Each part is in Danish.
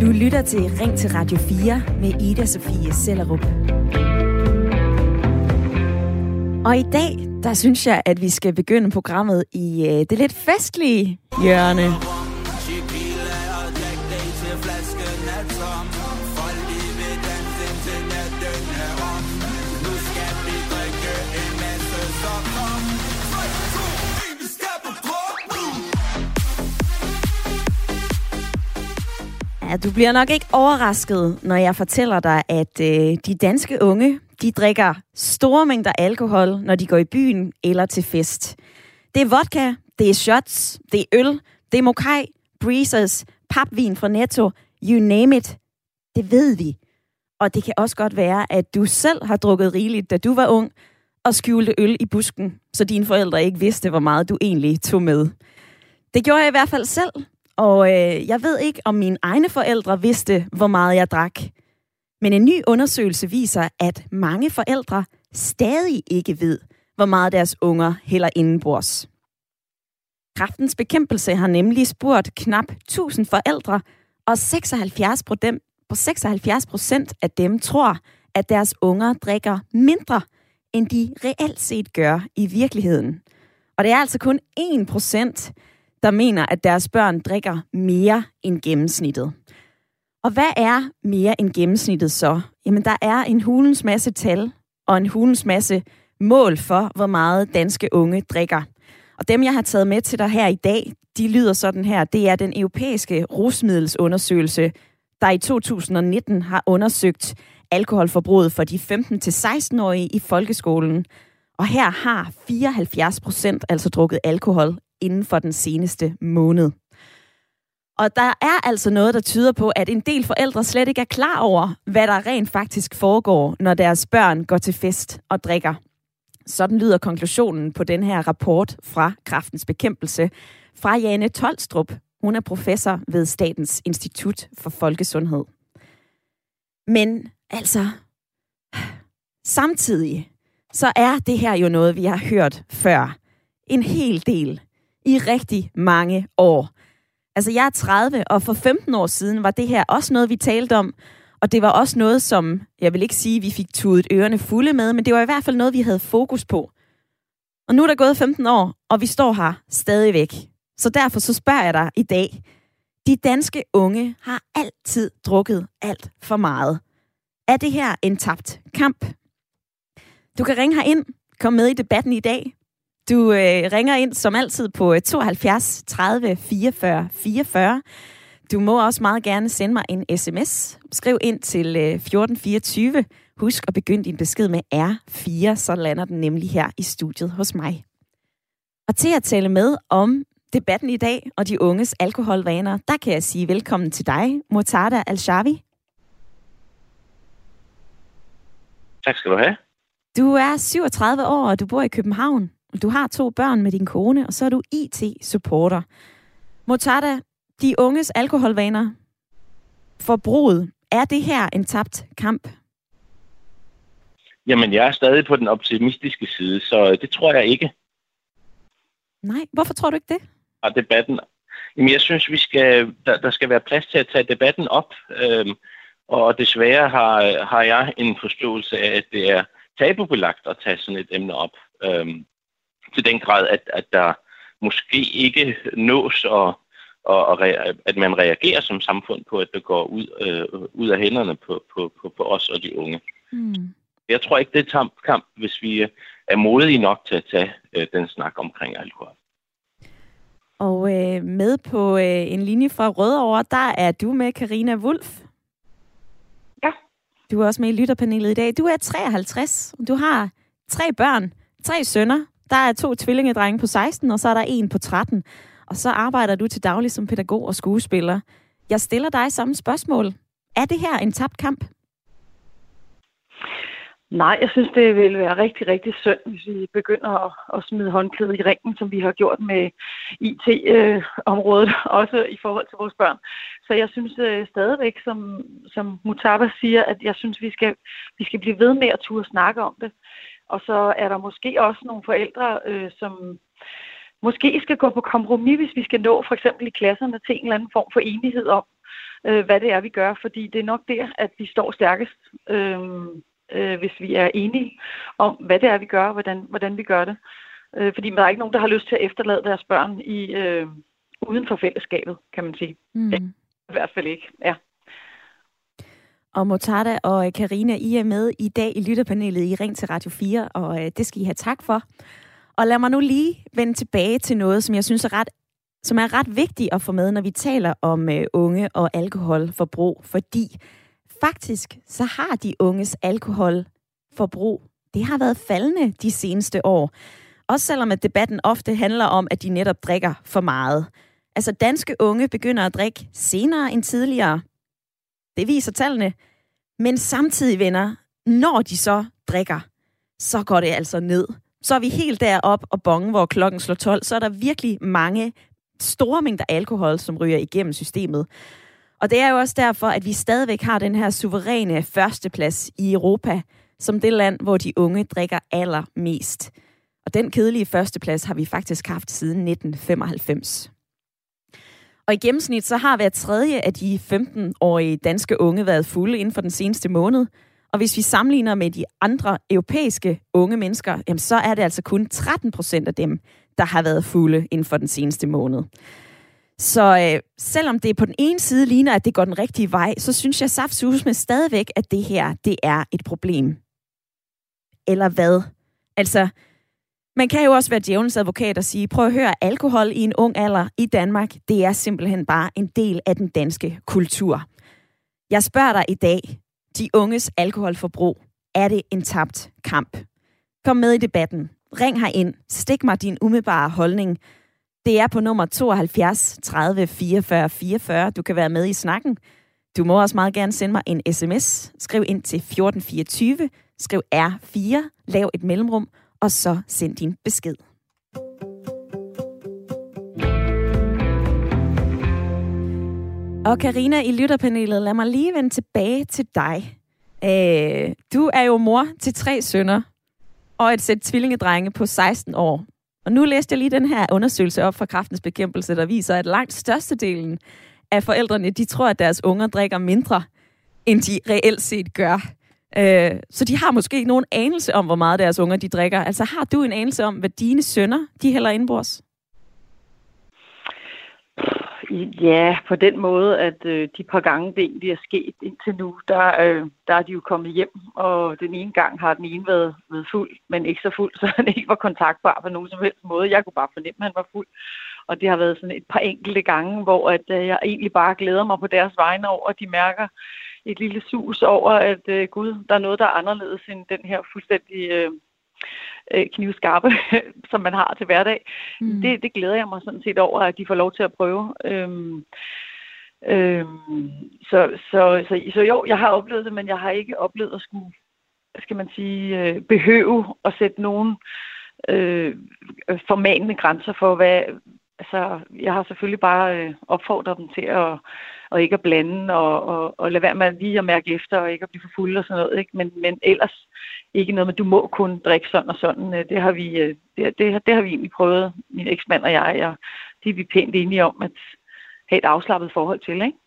Du lytter til Ring til Radio 4 med Ida Sofie Sellerup. Og i dag, der synes jeg, at vi skal begynde programmet i øh, det lidt festlige hjørne. Ja, du bliver nok ikke overrasket, når jeg fortæller dig, at øh, de danske unge, de drikker store mængder alkohol, når de går i byen eller til fest. Det er vodka, det er shots, det er øl, det er mokai, breezers, papvin fra Netto, you name it. Det ved vi. Og det kan også godt være, at du selv har drukket rigeligt, da du var ung, og skjulte øl i busken, så dine forældre ikke vidste, hvor meget du egentlig tog med. Det gjorde jeg i hvert fald selv, og øh, jeg ved ikke, om mine egne forældre vidste, hvor meget jeg drak. Men en ny undersøgelse viser, at mange forældre stadig ikke ved, hvor meget deres unger hælder indenbords. Kraftens bekæmpelse har nemlig spurgt knap 1000 forældre, og 76 på 76 procent af dem tror, at deres unger drikker mindre, end de reelt set gør i virkeligheden. Og det er altså kun 1 procent, der mener, at deres børn drikker mere end gennemsnittet. Og hvad er mere end gennemsnittet så? Jamen, der er en hulens masse tal og en hulens masse mål for, hvor meget danske unge drikker. Og dem, jeg har taget med til dig her i dag, de lyder sådan her. Det er den europæiske rusmiddelsundersøgelse, der i 2019 har undersøgt alkoholforbruget for de 15-16-årige i folkeskolen. Og her har 74 procent altså drukket alkohol inden for den seneste måned. Og der er altså noget, der tyder på, at en del forældre slet ikke er klar over, hvad der rent faktisk foregår, når deres børn går til fest og drikker. Sådan lyder konklusionen på den her rapport fra Kraftens Bekæmpelse fra Jane Tolstrup. Hun er professor ved Statens Institut for Folkesundhed. Men altså, samtidig så er det her jo noget, vi har hørt før. En hel del i rigtig mange år. Altså, jeg er 30, og for 15 år siden var det her også noget, vi talte om. Og det var også noget, som, jeg vil ikke sige, vi fik tudet ørerne fulde med, men det var i hvert fald noget, vi havde fokus på. Og nu er der gået 15 år, og vi står her stadigvæk. Så derfor så spørger jeg dig i dag. De danske unge har altid drukket alt for meget. Er det her en tabt kamp? Du kan ringe her ind. Kom med i debatten i dag. Du øh, ringer ind som altid på 72 30 44 44. Du må også meget gerne sende mig en sms. Skriv ind til øh, 1424. Husk at begynde din besked med R4, så lander den nemlig her i studiet hos mig. Og til at tale med om debatten i dag og de unges alkoholvaner, der kan jeg sige velkommen til dig, Murtada Al-Shavi. Tak skal du have. Du er 37 år, og du bor i København. Du har to børn med din kone, og så er du IT-supporter. Motada, de unges alkoholvaner, forbruget, er det her en tabt kamp? Jamen, jeg er stadig på den optimistiske side, så det tror jeg ikke. Nej, hvorfor tror du ikke det? Og debatten. Jamen, jeg synes, vi skal, der, der skal være plads til at tage debatten op. Øhm, og desværre har, har jeg en forståelse af, at det er tabubelagt at tage sådan et emne op. Øhm, til den grad, at, at der måske ikke nås og, og, og at man reagerer som samfund på, at det går ud, øh, ud af hænderne på, på, på, på os og de unge. Mm. Jeg tror ikke, det er kamp, hvis vi er modige nok til at tage øh, den snak omkring alkohol. Og øh, med på øh, en linje fra Rødovre, der er du med, Karina Wulf. Ja. Du er også med i lytterpanelet i dag. Du er 53, du har tre børn, tre sønner, der er to tvillingedrenge på 16, og så er der en på 13. Og så arbejder du til daglig som pædagog og skuespiller. Jeg stiller dig samme spørgsmål. Er det her en tabt kamp? Nej, jeg synes, det vil være rigtig, rigtig synd, hvis vi begynder at, at smide håndklædet i ringen, som vi har gjort med IT-området, øh, også i forhold til vores børn. Så jeg synes øh, stadigvæk, som, som Mutaba siger, at jeg synes, vi skal, vi skal blive ved med at turde snakke om det. Og så er der måske også nogle forældre, øh, som, måske skal gå på kompromis, hvis vi skal nå for eksempel i klasserne til en eller anden form for enighed om, øh, hvad det er, vi gør. Fordi det er nok der, at vi står stærkest, øh, øh, hvis vi er enige om, hvad det er, vi gør, og hvordan, hvordan vi gør det. Øh, fordi der er ikke nogen, der har lyst til at efterlade deres børn i øh, uden for fællesskabet, kan man sige. Mm. Ja, I hvert fald ikke, ja. Og Motada og øh, Karina, I er med i dag i lytterpanelet i Ring til Radio 4, og øh, det skal I have tak for. Og lad mig nu lige vende tilbage til noget, som jeg synes er ret, som er ret vigtigt at få med, når vi taler om øh, unge og alkoholforbrug, fordi faktisk så har de unges alkoholforbrug, det har været faldende de seneste år. Også selvom at debatten ofte handler om, at de netop drikker for meget. Altså danske unge begynder at drikke senere end tidligere. Det viser tallene. Men samtidig, venner, når de så drikker, så går det altså ned. Så er vi helt derop og bonge, hvor klokken slår 12. Så er der virkelig mange store mængder alkohol, som ryger igennem systemet. Og det er jo også derfor, at vi stadigvæk har den her suveræne førsteplads i Europa, som det land, hvor de unge drikker allermest. Og den kedelige førsteplads har vi faktisk haft siden 1995. Og i gennemsnit så har hver tredje af de 15-årige danske unge været fulde inden for den seneste måned. Og hvis vi sammenligner med de andre europæiske unge mennesker, jamen så er det altså kun 13 procent af dem, der har været fulde inden for den seneste måned. Så øh, selvom det på den ene side ligner, at det går den rigtige vej, så synes jeg saftsus med stadigvæk, at det her, det er et problem. Eller hvad? Altså, man kan jo også være djævelens advokat og sige, prøv at høre, alkohol i en ung alder i Danmark, det er simpelthen bare en del af den danske kultur. Jeg spørger dig i dag, de unges alkoholforbrug, er det en tabt kamp? Kom med i debatten. Ring her ind. Stik mig din umiddelbare holdning. Det er på nummer 72 30 44 44. Du kan være med i snakken. Du må også meget gerne sende mig en sms. Skriv ind til 1424. Skriv R4. Lav et mellemrum og så send din besked. Og Karina i lytterpanelet, lad mig lige vende tilbage til dig. Øh, du er jo mor til tre sønner og et sæt tvillingedrenge på 16 år. Og nu læste jeg lige den her undersøgelse op fra Kraftens Bekæmpelse, der viser, at langt størstedelen af forældrene, de tror, at deres unger drikker mindre, end de reelt set gør. Øh, så de har måske ikke nogen anelse om, hvor meget deres unger de drikker. Altså har du en anelse om, hvad dine sønner de hælder indbords? Ja, på den måde, at øh, de par gange, det egentlig er sket indtil nu, der, øh, der er de jo kommet hjem, og den ene gang har den ene været, været fuld, men ikke så fuld, så han ikke var kontaktbar på nogen som helst måde. Jeg kunne bare fornemme, at han var fuld. Og det har været sådan et par enkelte gange, hvor at, øh, jeg egentlig bare glæder mig på deres vegne over, at de mærker, et lille sus over, at øh, gud, der er noget, der er anderledes end den her fuldstændig øh, øh knivskarpe, som man har til hverdag. Mm. Det, det glæder jeg mig sådan set over, at de får lov til at prøve. Øhm, øhm, så, så, så, så jo, jeg har oplevet det, men jeg har ikke oplevet at skulle, skal man sige, øh, behøve at sætte nogen øh, formanende grænser for, hvad, altså, jeg har selvfølgelig bare øh, opfordret dem til at, og ikke at blande, og, og, og lade være med lige at mærke efter, og ikke at blive for fuld og sådan noget. Ikke? Men, men ellers ikke noget med, du må kun drikke sådan og sådan. Øh, det har vi, øh, det, det, det har vi egentlig prøvet, min eksmand og jeg, og det er vi pænt enige om, at have et afslappet forhold til. Ikke?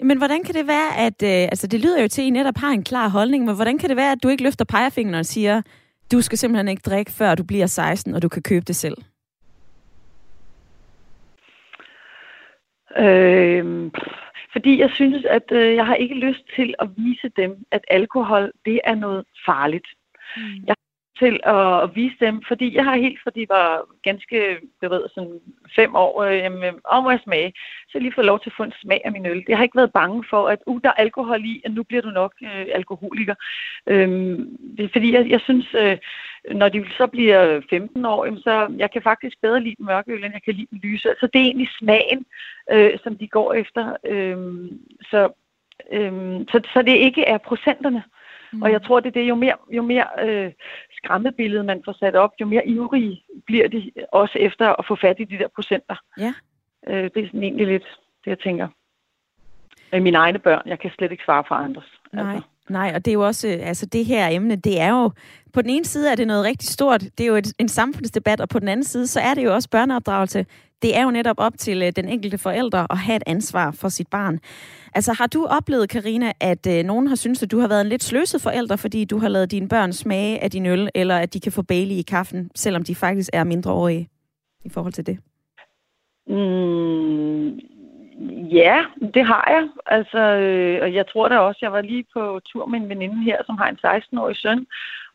Men hvordan kan det være, at, øh, altså det lyder jo til, at I netop har en klar holdning, men hvordan kan det være, at du ikke løfter pegefingeren og siger, du skal simpelthen ikke drikke, før du bliver 16, og du kan købe det selv? Øh, fordi jeg synes, at øh, jeg har ikke lyst til at vise dem, at alkohol, det er noget farligt. Mm. Jeg til at vise dem, fordi jeg har helt, fordi de var ganske, jeg ved, sådan fem år, øh, jamen, øh, om at smage, så jeg lige fået lov til at få en smag af min øl. Jeg har ikke været bange for, at uh, der er alkohol i, og nu bliver du nok øh, alkoholiker. Øhm, det er fordi, jeg, jeg synes, øh, når de så bliver 15 år, jamen, så jeg kan faktisk bedre lide mørkeøl, end jeg kan lide den lyse. Så det er egentlig smagen, øh, som de går efter. Øhm, så, øhm, så, så det ikke er procenterne. Mm. Og jeg tror, det er det, jo mere, jo mere øh, skræmmebillede man får sat op, jo mere ivrige bliver de også efter at få fat i de der procenter. Ja. Øh, det er sådan egentlig lidt det, jeg tænker. Med mine egne børn, jeg kan slet ikke svare for andres. Nej. Altså. Nej, og det er jo også, øh, altså det her emne, det er jo, på den ene side er det noget rigtig stort, det er jo et, en samfundsdebat, og på den anden side, så er det jo også børneopdragelse. Det er jo netop op til øh, den enkelte forælder at have et ansvar for sit barn. Altså har du oplevet, Karina, at øh, nogen har syntes, at du har været en lidt sløset forælder, fordi du har lavet dine børn smage af din øl, eller at de kan få Bailey i kaffen, selvom de faktisk er mindreårige i forhold til det? Mm, Ja, det har jeg. Altså, øh, og jeg tror da også, jeg var lige på tur med en veninde her, som har en 16-årig søn,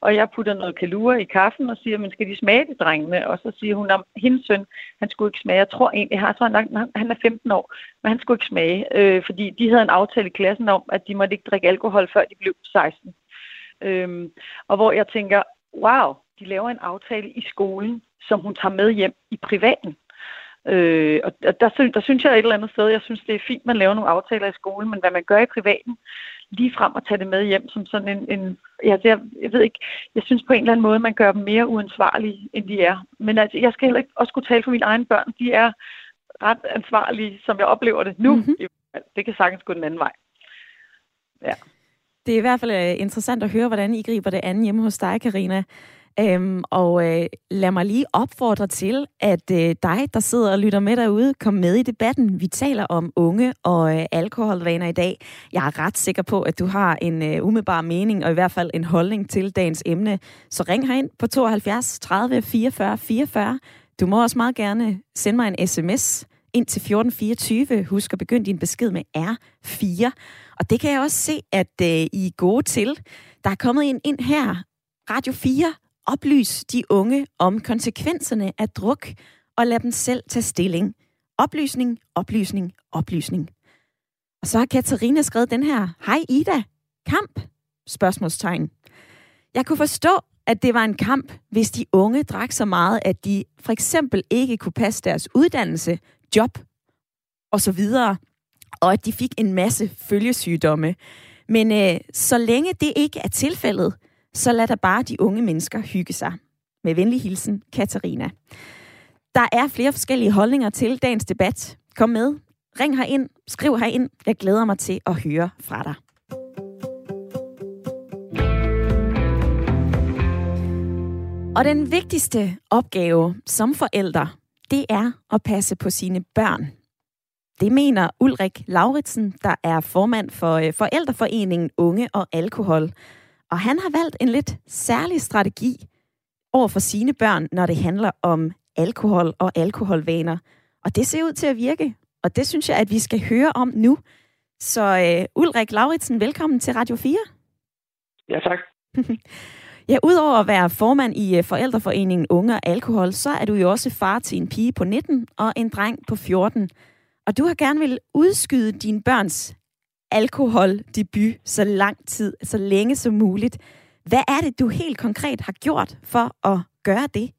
og jeg putter noget kalua i kaffen og siger, men skal de smage det, drengene? Og så siger hun, at hendes søn, han skulle ikke smage. Jeg tror egentlig, jeg tror, han, han er 15 år, men han skulle ikke smage, øh, fordi de havde en aftale i klassen om, at de måtte ikke drikke alkohol, før de blev 16. Øhm, og hvor jeg tænker, wow, de laver en aftale i skolen, som hun tager med hjem i privaten. Øh, og der, der synes jeg et eller andet sted, jeg synes, det er fint, man laver nogle aftaler i skolen, men hvad man gør i privaten, lige frem at tage det med hjem som sådan en, en ja, det, jeg, jeg ved ikke, jeg synes på en eller anden måde, man gør dem mere uansvarlige, end de er. Men altså, jeg skal heller ikke også kunne tale for mine egne børn. De er ret ansvarlige, som jeg oplever det nu. Mm-hmm. Det kan sagtens gå den anden vej. Ja. Det er i hvert fald øh, interessant at høre, hvordan I griber det andet hjemme hos dig, Karina. Øhm, og øh, lad mig lige opfordre til, at øh, dig, der sidder og lytter med derude, kom med i debatten. Vi taler om unge og øh, alkoholvaner i dag. Jeg er ret sikker på, at du har en øh, umiddelbar mening, og i hvert fald en holdning til dagens emne. Så ring herind på 72 30 44 44. Du må også meget gerne sende mig en sms ind til 1424. Husk at begynde din besked med R4. Og det kan jeg også se, at øh, I er gode til. Der er kommet en ind her. Radio 4 Oplys de unge om konsekvenserne af druk, og lad dem selv tage stilling. Oplysning, oplysning, oplysning. Og så har Katarina skrevet den her. Hej Ida, kamp? Spørgsmålstegn. Jeg kunne forstå, at det var en kamp, hvis de unge drak så meget, at de for eksempel ikke kunne passe deres uddannelse, job og så videre, og at de fik en masse følgesygdomme. Men øh, så længe det ikke er tilfældet, så lad da bare de unge mennesker hygge sig. Med venlig hilsen, Katarina. Der er flere forskellige holdninger til dagens debat. Kom med, ring ind, skriv ind. Jeg glæder mig til at høre fra dig. Og den vigtigste opgave som forælder, det er at passe på sine børn. Det mener Ulrik Lauritsen, der er formand for øh, Forældreforeningen Unge og Alkohol. Og han har valgt en lidt særlig strategi over for sine børn, når det handler om alkohol og alkoholvaner. Og det ser ud til at virke, og det synes jeg, at vi skal høre om nu. Så uh, Ulrik Lauritsen, velkommen til Radio 4. Ja, tak. ja, udover at være formand i uh, Forældreforeningen Unge og Alkohol, så er du jo også far til en pige på 19 og en dreng på 14. Og du har gerne vil udskyde dine børns alkoholdebut så lang tid, så længe som muligt. Hvad er det, du helt konkret har gjort for at gøre det?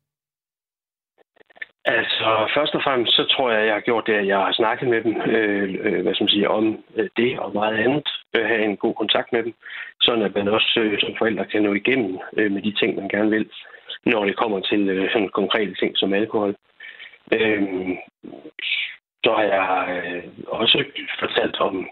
Altså, først og fremmest, så tror jeg, jeg har gjort det, at jeg har snakket med dem, øh, øh, hvad skal man sige, om øh, det og meget andet. Øh, have en god kontakt med dem, sådan at man også øh, som forældre kan nå igennem øh, med de ting, man gerne vil, når det kommer til øh, sådan konkrete ting som alkohol. Øh, så har jeg øh, også fortalt om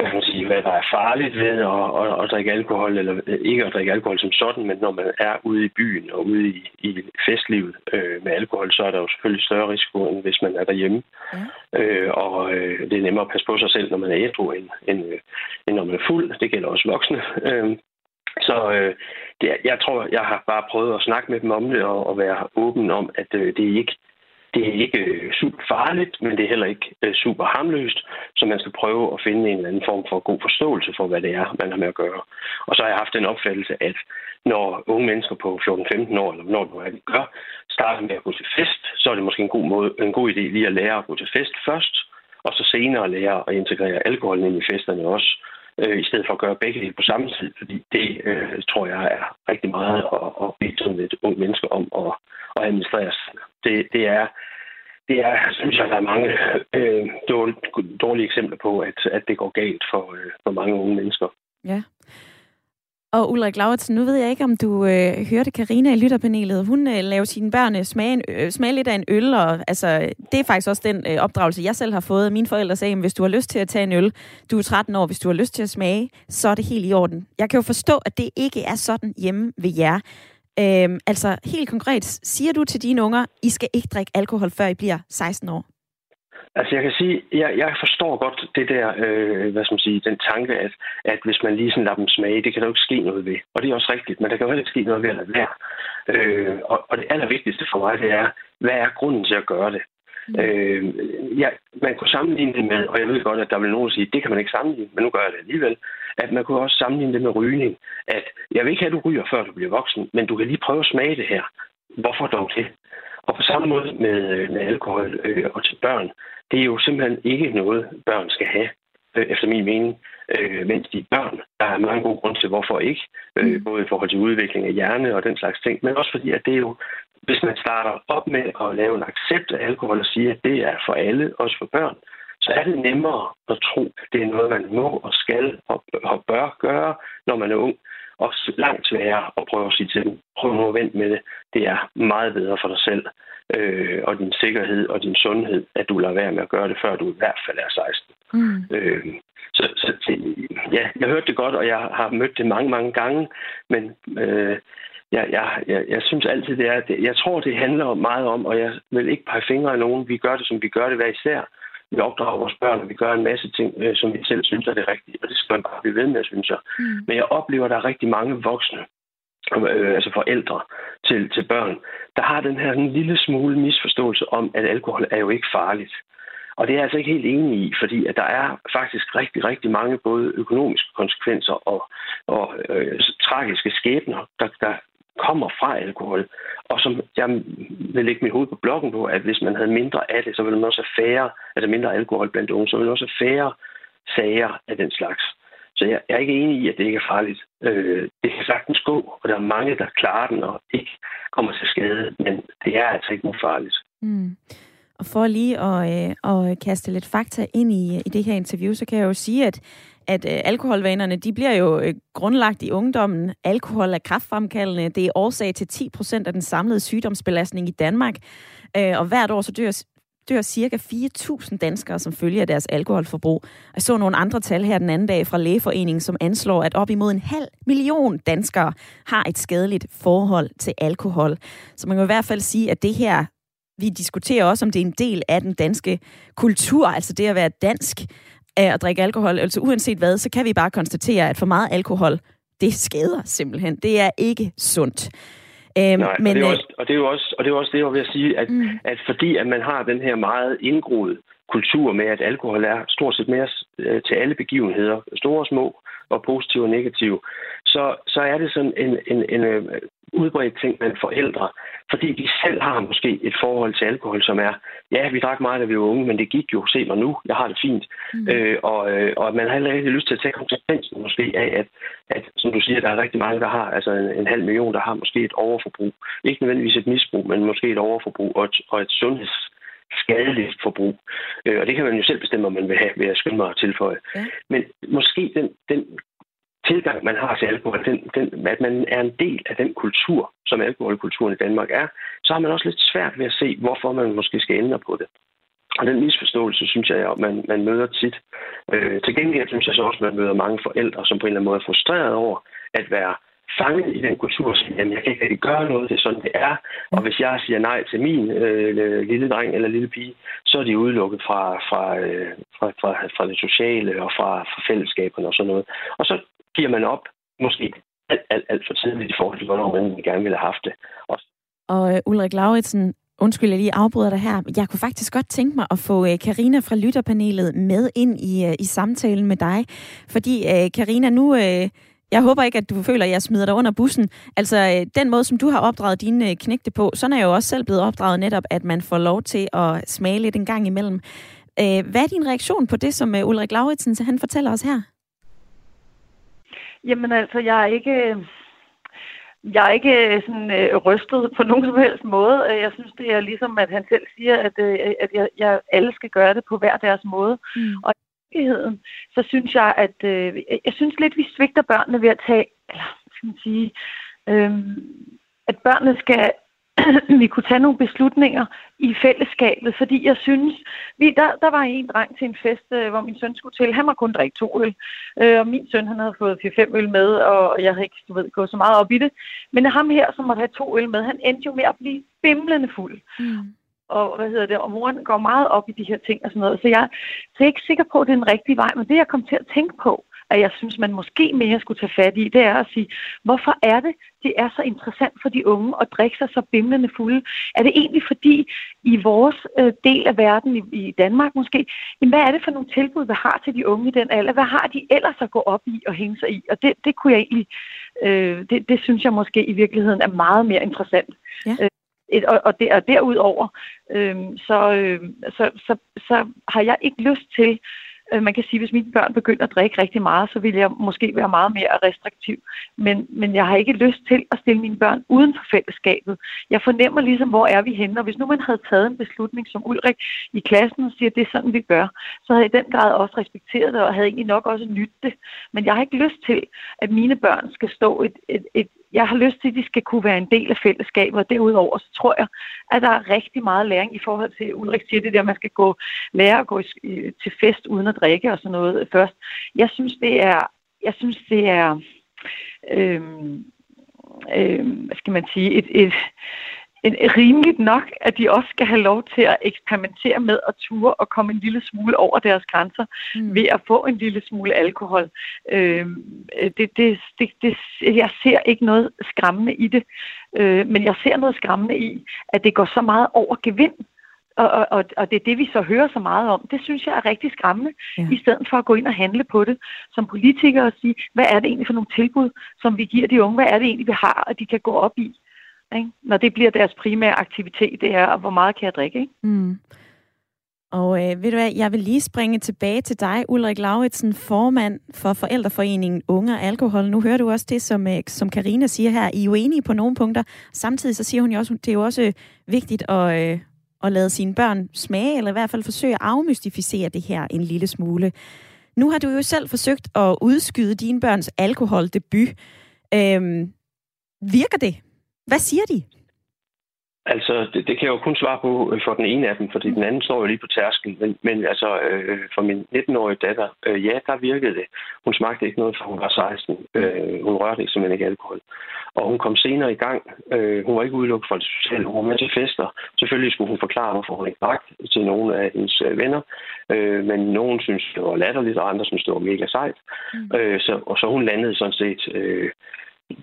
hvad, man sige, hvad der er farligt ved at, at, at drikke alkohol, eller ikke at drikke alkohol som sådan, men når man er ude i byen og ude i, i festlivet øh, med alkohol, så er der jo selvfølgelig større risiko, end hvis man er derhjemme. Ja. Øh, og øh, det er nemmere at passe på sig selv, når man er ædru, end, end, øh, end når man er fuld. Det gælder også voksne. Øh, så øh, det, jeg tror, jeg har bare prøvet at snakke med dem om det og, og være åben om, at øh, det er ikke det er ikke øh, super farligt, men det er heller ikke øh, super harmløst, så man skal prøve at finde en eller anden form for god forståelse for, hvad det er, man har med at gøre. Og så har jeg haft den opfattelse, at når unge mennesker på 14-15 år, eller når du er, de gør, starter med at gå til fest, så er det måske en god, måde, en god idé lige at lære at gå til fest først, og så senere lære at integrere alkoholen ind i festerne også, øh, i stedet for at gøre begge dele på samme tid, fordi det øh, tror jeg er rigtig meget at, at bede sådan et ung menneske om at, at administrere. Det, det er det er, synes jeg, der er mange øh, dårlige, dårlige eksempler på, at, at det går galt for, øh, for mange unge mennesker. Ja. Og Ulrik Lauritsen, nu ved jeg ikke, om du øh, hørte Karina i lytterpanelet. Hun øh, laver sine børn øh, smage, en, øh, smage lidt af en øl, og altså, det er faktisk også den øh, opdragelse, jeg selv har fået. Mine forældre sagde, at hvis du har lyst til at tage en øl, du er 13 år, hvis du har lyst til at smage, så er det helt i orden. Jeg kan jo forstå, at det ikke er sådan hjemme ved jer. Øh, altså, helt konkret, siger du til dine unger, I skal ikke drikke alkohol, før I bliver 16 år? Altså jeg kan sige, jeg, jeg forstår godt det der, øh, hvad skal man sige, den tanke, at, at hvis man lige sådan lader dem smage, det kan der jo ikke ske noget ved. Og det er også rigtigt, men der kan jo heller ikke ske noget ved at lade være. Øh, og, og det allervigtigste for mig, det er, hvad er grunden til at gøre det? Mm. Øh, ja, man kunne sammenligne det med, og jeg ved godt, at der vil nogen sige, det kan man ikke sammenligne, men nu gør jeg det alligevel, at man kunne også sammenligne det med rygning. At jeg vil ikke have, at du ryger, før du bliver voksen, men du kan lige prøve at smage det her. Hvorfor dog det? Og på samme måde med, med alkohol øh, og til børn, det er jo simpelthen ikke noget, børn skal have, øh, efter min mening, øh, mens de er børn. Der er mange gode grunde til, hvorfor ikke. Øh, mm. både i forhold til udvikling af hjerne og den slags ting, men også fordi, at det er jo, hvis man starter op med at lave en accept af alkohol og sige, at det er for alle, også for børn, så er det nemmere at tro, at det er noget, man må og skal og bør gøre, når man er ung. Og langt sværere at prøve at sige til dem, prøv nu at vente med det. Det er meget bedre for dig selv øh, og din sikkerhed og din sundhed, at du lader være med at gøre det, før du i hvert fald er 16. Mm. Øh, så så ja, jeg hørte det godt, og jeg har mødt det mange, mange gange, men øh, jeg, jeg, jeg, jeg synes altid, det er, det, jeg tror, det handler meget om, og jeg vil ikke pege fingre af nogen, vi gør det, som vi gør det hver især. Vi opdrager vores børn, og vi gør en masse ting, øh, som vi selv synes er det rigtige, og det skal man bare blive ved med, synes jeg. Mm. Men jeg oplever, at der er rigtig mange voksne, øh, altså forældre til, til børn, der har den her en lille smule misforståelse om, at alkohol er jo ikke farligt. Og det er jeg altså ikke helt enig i, fordi at der er faktisk rigtig, rigtig mange både økonomiske konsekvenser og, og øh, tragiske skæbner, der, der kommer fra alkohol. Og som jeg vil lægge mit hoved på blokken på, at hvis man havde mindre af det, så ville man også have færre, altså mindre alkohol blandt unge, så ville man også have færre sager af den slags. Så jeg, er ikke enig i, at det ikke er farligt. Øh, det kan sagtens gå, og der er mange, der klarer den og ikke kommer til skade, men det er altså ikke ufarligt. Mm. Og for lige at, øh, at kaste lidt fakta ind i, i det her interview, så kan jeg jo sige, at, at øh, alkoholvanerne, de bliver jo øh, grundlagt i ungdommen. Alkohol er kraftfremkaldende. Det er årsag til 10 procent af den samlede sygdomsbelastning i Danmark. Øh, og hvert år så dør dør cirka 4.000 danskere som følge af deres alkoholforbrug. Jeg så nogle andre tal her den anden dag fra Lægeforeningen, som anslår, at op imod en halv million danskere har et skadeligt forhold til alkohol. Så man kan i hvert fald sige, at det her, vi diskuterer også, om det er en del af den danske kultur, altså det at være dansk af at drikke alkohol. Altså uanset hvad, så kan vi bare konstatere, at for meget alkohol, det skader simpelthen. Det er ikke sundt. Øhm, Nej, men, og, det er øh, også, og, det er jo også, og det er også det, jeg vil sige, at, mm. at fordi at man har den her meget indgroede kultur med, at alkohol er stort set mere øh, til alle begivenheder, store og små, og positive og negative, så, så er det sådan en, en, en øh, udbredt ting blandt forældre, fordi de selv har måske et forhold til alkohol, som er, ja, vi drak meget, da vi var unge, men det gik jo, se mig nu, jeg har det fint. Mm. Øh, og, øh, og man har heller ikke lyst til at tage konsekvensen måske af, at, at, som du siger, der er rigtig mange, der har, altså en, en halv million, der har måske et overforbrug. Ikke nødvendigvis et misbrug, men måske et overforbrug og et, og et sundheds skadeligt forbrug. Øh, og det kan man jo selv bestemme, om man vil have, ved at skynde mig at tilføje. Ja. Men måske den, den tilgang, man har til alkohol, den, den, at man er en del af den kultur, som alkoholkulturen i Danmark er, så har man også lidt svært ved at se, hvorfor man måske skal ændre på det. Og den misforståelse, synes jeg, at man, man møder tit. Øh, til gengæld synes jeg så også, at man møder mange forældre, som på en eller anden måde er frustreret over at være fanget i den kultur, som jamen, jeg kan ikke rigtig gøre noget, det er sådan, det er. Og hvis jeg siger nej til min øh, lille dreng eller lille pige, så er de udelukket fra, fra, øh, fra, fra, fra det sociale og fra, fra fællesskaberne og sådan noget. Og så giver man op, måske alt, alt, alt for tidligt i forhold til, hvornår man gerne ville have haft det. Og, og øh, Ulrik Lauritsen, Undskyld, jeg lige afbryder dig her. Jeg kunne faktisk godt tænke mig at få øh, Karina fra lytterpanelet med ind i, øh, i samtalen med dig. Fordi Karina, nu, jeg håber ikke, at du føler, at jeg smider dig under bussen. Altså, den måde, som du har opdraget dine knægte på, sådan er jeg jo også selv blevet opdraget netop, at man får lov til at smage lidt en gang imellem. Hvad er din reaktion på det, som Ulrik Lauritsen han fortæller os her? Jamen altså, jeg er ikke... Jeg er ikke sådan øh, rystet på nogen som helst måde. Jeg synes, det er ligesom, at han selv siger, at, øh, at jeg, jeg, alle skal gøre det på hver deres måde. Mm. Og virkeligheden, så synes jeg, at øh, jeg synes lidt, vi svigter børnene ved at tage, eller skal man sige, øh, at børnene skal vi kunne tage nogle beslutninger i fællesskabet, fordi jeg synes, vi, der, der var en dreng til en fest, øh, hvor min søn skulle til. Han må kun drikke to øl, øh, og min søn han havde fået 4-5 øl med, og jeg havde ikke du ved, gået så meget op i det. Men ham her, som måtte have to øl med, han endte jo med at blive bimlende fuld. Mm. Og, hvad hedder det, og moren går meget op i de her ting og sådan noget. Så jeg, så jeg er ikke sikker på, at det er den rigtige vej, men det jeg kom til at tænke på, at jeg synes, man måske mere skulle tage fat i, det er at sige, hvorfor er det, det er så interessant for de unge at drikke sig så bimlende fulde? Er det egentlig fordi, i vores øh, del af verden, i, i Danmark måske, jamen, hvad er det for nogle tilbud, vi har til de unge i den alder? Hvad har de ellers at gå op i og hænge sig i? Og det, det kunne jeg egentlig, øh, det, det synes jeg måske i virkeligheden er meget mere interessant. Ja. Øh, et, og, og, der, og derudover, øh, så, øh, så, så, så har jeg ikke lyst til Øh, man kan sige, at hvis mine børn begynder at drikke rigtig meget, så vil jeg måske være meget mere restriktiv. Men, men jeg har ikke lyst til at stille mine børn uden for fællesskabet. Jeg fornemmer ligesom, hvor er vi henne. Og hvis nu man havde taget en beslutning som Ulrik i klassen og siger, at det er sådan, vi gør, så havde jeg i den grad også respekteret det, og havde egentlig nok også nyttet det. Men jeg har ikke lyst til, at mine børn skal stå et, et, et, jeg har lyst til, at de skal kunne være en del af fællesskabet, og derudover så tror jeg, at der er rigtig meget læring i forhold til, Ulrik siger det der, at man skal gå, lære at gå til fest uden at drikke og sådan noget først. Jeg synes, det er, jeg synes, det er, øhm, øhm, hvad skal man sige, et, et, rimeligt nok, at de også skal have lov til at eksperimentere med at ture og komme en lille smule over deres grænser mm. ved at få en lille smule alkohol. Øh, det, det, det, det, jeg ser ikke noget skræmmende i det, øh, men jeg ser noget skræmmende i, at det går så meget over gevind. Og, og, og det er det, vi så hører så meget om. Det synes jeg er rigtig skræmmende, ja. i stedet for at gå ind og handle på det som politikere og sige, hvad er det egentlig for nogle tilbud, som vi giver de unge? Hvad er det egentlig, vi har, og de kan gå op i? Ikke? Når det bliver deres primære aktivitet, det er, hvor meget kan jeg drikke? Ikke? Mm. Og øh, ved du hvad, jeg vil lige springe tilbage til dig, Ulrik Lauritsen, formand for Forældreforeningen Unge og Alkohol. Nu hører du også det, som, øh, som Karina siger her. I er jo enige på nogle punkter. Samtidig så siger hun jo også, det er jo også øh, vigtigt at, øh, at lade sine børn smage, eller i hvert fald forsøge at afmystificere det her en lille smule. Nu har du jo selv forsøgt at udskyde dine børns alkoholdebut. Øhm, virker det? Hvad siger de? Altså, det, det kan jeg jo kun svare på øh, for den ene af dem, fordi den anden står jo lige på tærsken. Men, men altså, øh, for min 19-årige datter, øh, ja, der virkede det. Hun smagte ikke noget, for hun var 16. Øh, hun rørte ikke simpelthen ikke alkohol. Og hun kom senere i gang. Øh, hun var ikke udelukket fra det sociale. Hun var med til fester. Selvfølgelig skulle hun forklare, hvorfor hun ikke drak til nogle af hendes øh, venner. Øh, men nogen synes, det var latterligt, og andre synes, det var mega sejt. Mm. Øh, så, og så hun landede sådan set... Øh,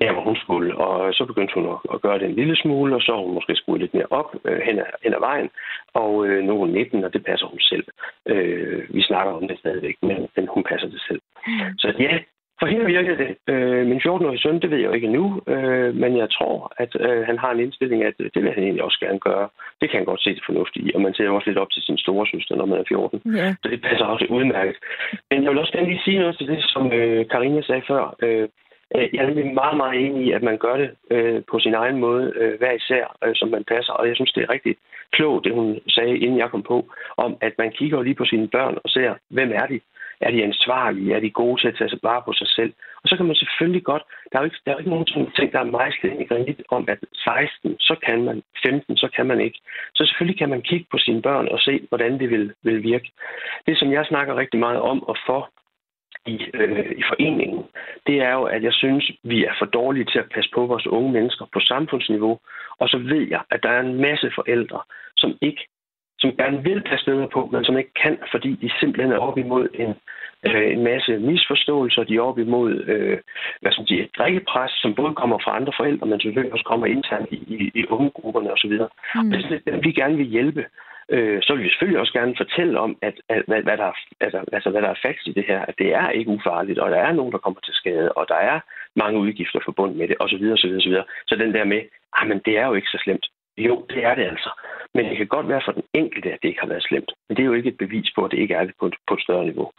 der, hvor hun skulle. Og så begyndte hun at, gøre det en lille smule, og så har hun måske skruet lidt mere op øh, hen, ad, hen ad vejen. Og øh, nu er hun 19, og det passer hun selv. Øh, vi snakker om det stadigvæk, men, men hun passer det selv. Mm. Så ja, for hende virker det. Øh, min 14-årige søn, det ved jeg jo ikke endnu, øh, men jeg tror, at øh, han har en indstilling, at det vil han egentlig også gerne gøre. Det kan han godt se det fornuftige i, og man ser også lidt op til sin store søster, når man er 14. Yeah. Så det passer også udmærket. Men jeg vil også gerne lige sige noget til det, som øh, Karina sagde før. Øh, Øh, Øh, jeg er meget, meget enig i, at man gør det øh, på sin egen måde, øh, hver især, øh, som man passer. Og jeg synes, det er rigtig klogt, det hun sagde, inden jeg kom på, om at man kigger lige på sine børn og ser, hvem er de? Er de ansvarlige? Er de gode til at tage sig bare på sig selv? Og så kan man selvfølgelig godt, der er jo ikke, der er jo ikke nogen ting, der er mejslet i granit om, at 16, så kan man, 15, så kan man ikke. Så selvfølgelig kan man kigge på sine børn og se, hvordan det vil, vil virke. Det, som jeg snakker rigtig meget om og for, i, øh, i foreningen, det er jo, at jeg synes, vi er for dårlige til at passe på vores unge mennesker på samfundsniveau. Og så ved jeg, at der er en masse forældre, som ikke som gerne vil passe bedre på, men som ikke kan, fordi de simpelthen er op imod en, øh, en masse misforståelser. De er op imod øh, hvad som siger, et drikkepres, som både kommer fra andre forældre, men selvfølgelig også kommer internt i, i, i ungegrupperne osv. Mm. Og det er vi gerne vil hjælpe øh, så vil vi selvfølgelig også gerne fortælle om, at, at hvad, hvad, der, altså, altså, hvad der er facts i det her, at det er ikke ufarligt, og der er nogen, der kommer til skade, og der er mange udgifter forbundet med det, osv. osv., osv. Så den der med, ah, men det er jo ikke så slemt. Jo, det er det altså. Men det kan godt være for den enkelte, at det ikke har været slemt. Men det er jo ikke et bevis på, at det ikke er det på et, på et større niveau.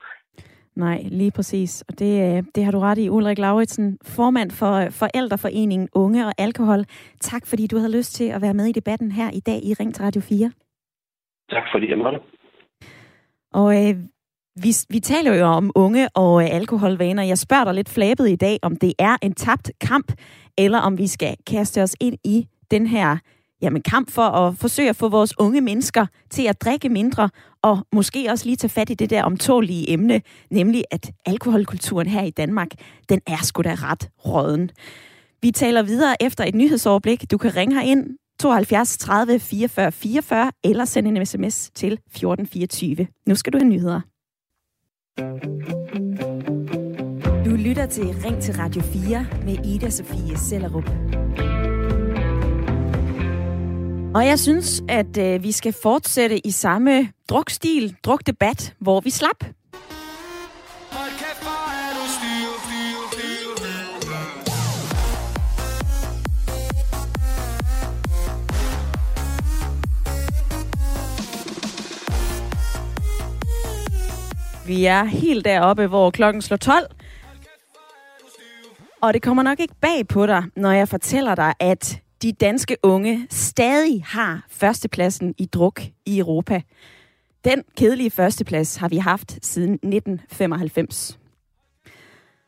Nej, lige præcis. Og det, øh, det har du ret i, Ulrik Lauritsen, formand for øh, Forældreforeningen Unge og Alkohol. Tak, fordi du havde lyst til at være med i debatten her i dag i Ring til Radio 4. Tak fordi jeg måtte. Og øh, vi, vi taler jo om unge og øh, alkoholvaner. Jeg spørger dig lidt flabet i dag, om det er en tabt kamp, eller om vi skal kaste os ind i den her jamen, kamp for at forsøge at få vores unge mennesker til at drikke mindre, og måske også lige tage fat i det der omtålige emne, nemlig at alkoholkulturen her i Danmark, den er sgu da ret råden. Vi taler videre efter et nyhedsoverblik. Du kan ringe her ind 72 30 44 44 eller send en sms til 1424. Nu skal du have nyheder. Du lytter til Ring til Radio 4 med Ida Sofie Sellerup. Og jeg synes, at øh, vi skal fortsætte i samme drukstil, drukdebat, hvor vi slap. Vi er helt deroppe, hvor klokken slår 12. Og det kommer nok ikke bag på dig, når jeg fortæller dig, at de danske unge stadig har førstepladsen i druk i Europa. Den kedelige førsteplads har vi haft siden 1995.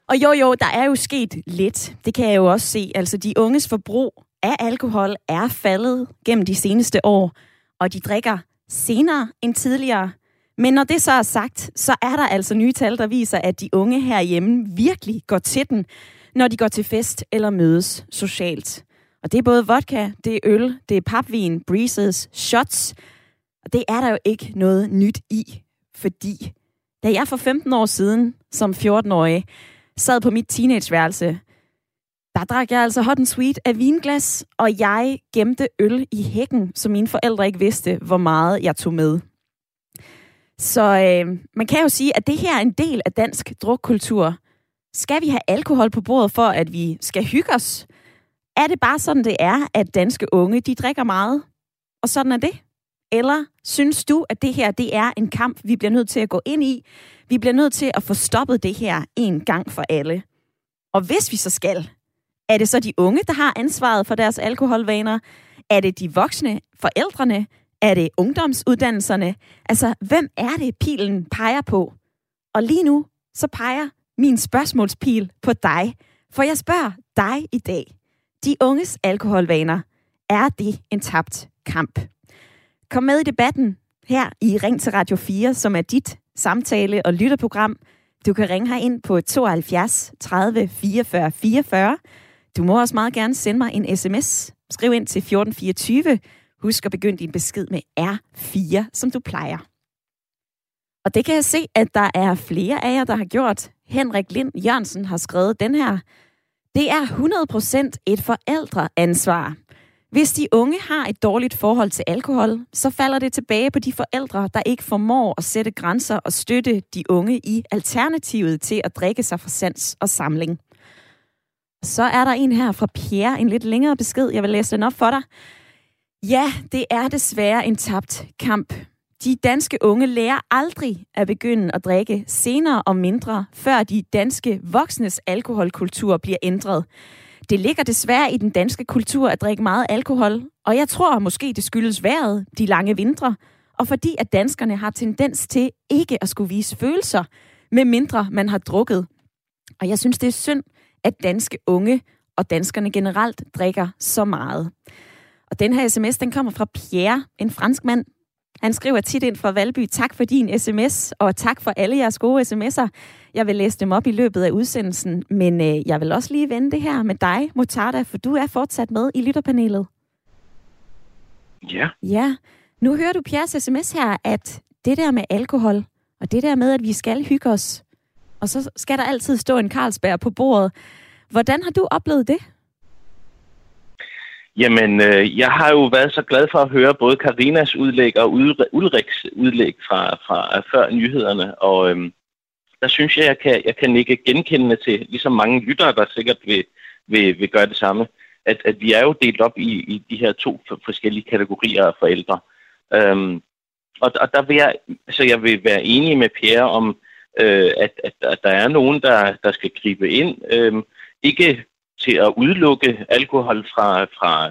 Og jo, jo, der er jo sket lidt. Det kan jeg jo også se. Altså, de unges forbrug af alkohol er faldet gennem de seneste år, og de drikker senere end tidligere. Men når det så er sagt, så er der altså nye tal, der viser, at de unge herhjemme virkelig går til den, når de går til fest eller mødes socialt. Og det er både vodka, det er øl, det er papvin, breezes, shots. Og det er der jo ikke noget nyt i, fordi da jeg for 15 år siden, som 14-årig, sad på mit teenageværelse, der drak jeg altså hot and sweet af vinglas, og jeg gemte øl i hækken, så mine forældre ikke vidste, hvor meget jeg tog med. Så øh, man kan jo sige, at det her er en del af dansk drukkultur. Skal vi have alkohol på bordet for, at vi skal hygge os? Er det bare sådan, det er, at danske unge, de drikker meget, og sådan er det? Eller synes du, at det her, det er en kamp, vi bliver nødt til at gå ind i? Vi bliver nødt til at få stoppet det her en gang for alle. Og hvis vi så skal, er det så de unge, der har ansvaret for deres alkoholvaner? Er det de voksne, forældrene? Er det ungdomsuddannelserne? Altså, hvem er det, pilen peger på? Og lige nu, så peger min spørgsmålspil på dig. For jeg spørger dig i dag. De unges alkoholvaner, er det en tabt kamp? Kom med i debatten her i Ring til Radio 4, som er dit samtale- og lytterprogram. Du kan ringe her ind på 72 30 44 44. Du må også meget gerne sende mig en sms. Skriv ind til 1424. Husk at begynde din besked med R4, som du plejer. Og det kan jeg se, at der er flere af jer, der har gjort. Henrik Lind Jørgensen har skrevet den her. Det er 100% et forældreansvar. Hvis de unge har et dårligt forhold til alkohol, så falder det tilbage på de forældre, der ikke formår at sætte grænser og støtte de unge i alternativet til at drikke sig for sans og samling. Så er der en her fra Pierre, en lidt længere besked. Jeg vil læse den op for dig. Ja, det er desværre en tabt kamp. De danske unge lærer aldrig at begynde at drikke senere og mindre, før de danske voksnes alkoholkultur bliver ændret. Det ligger desværre i den danske kultur at drikke meget alkohol, og jeg tror måske det skyldes vejret, de lange vintre, og fordi at danskerne har tendens til ikke at skulle vise følelser, med mindre man har drukket. Og jeg synes, det er synd, at danske unge og danskerne generelt drikker så meget. Og den her sms, den kommer fra Pierre, en fransk mand. Han skriver tit ind fra Valby, tak for din sms, og tak for alle jeres gode sms'er. Jeg vil læse dem op i løbet af udsendelsen, men øh, jeg vil også lige vende det her med dig, Motarda, for du er fortsat med i lytterpanelet. Ja. Ja. Nu hører du Pierres sms her, at det der med alkohol, og det der med, at vi skal hygge os, og så skal der altid stå en Carlsberg på bordet. Hvordan har du oplevet det? Jamen, øh, jeg har jo været så glad for at høre både Karinas udlæg og Ulriks udlæg fra, fra før nyhederne, og øh, der synes jeg, jeg kan, jeg kan ikke genkende til, ligesom mange lyttere, der sikkert vil, vil, vil gøre det samme, at, at vi er jo delt op i, i de her to forskellige kategorier af forældre. Øhm, og, og der vil jeg, så jeg vil være enig med Pierre om, øh, at, at, at der er nogen, der, der skal gribe ind. Øh, ikke til at udelukke alkohol fra, fra,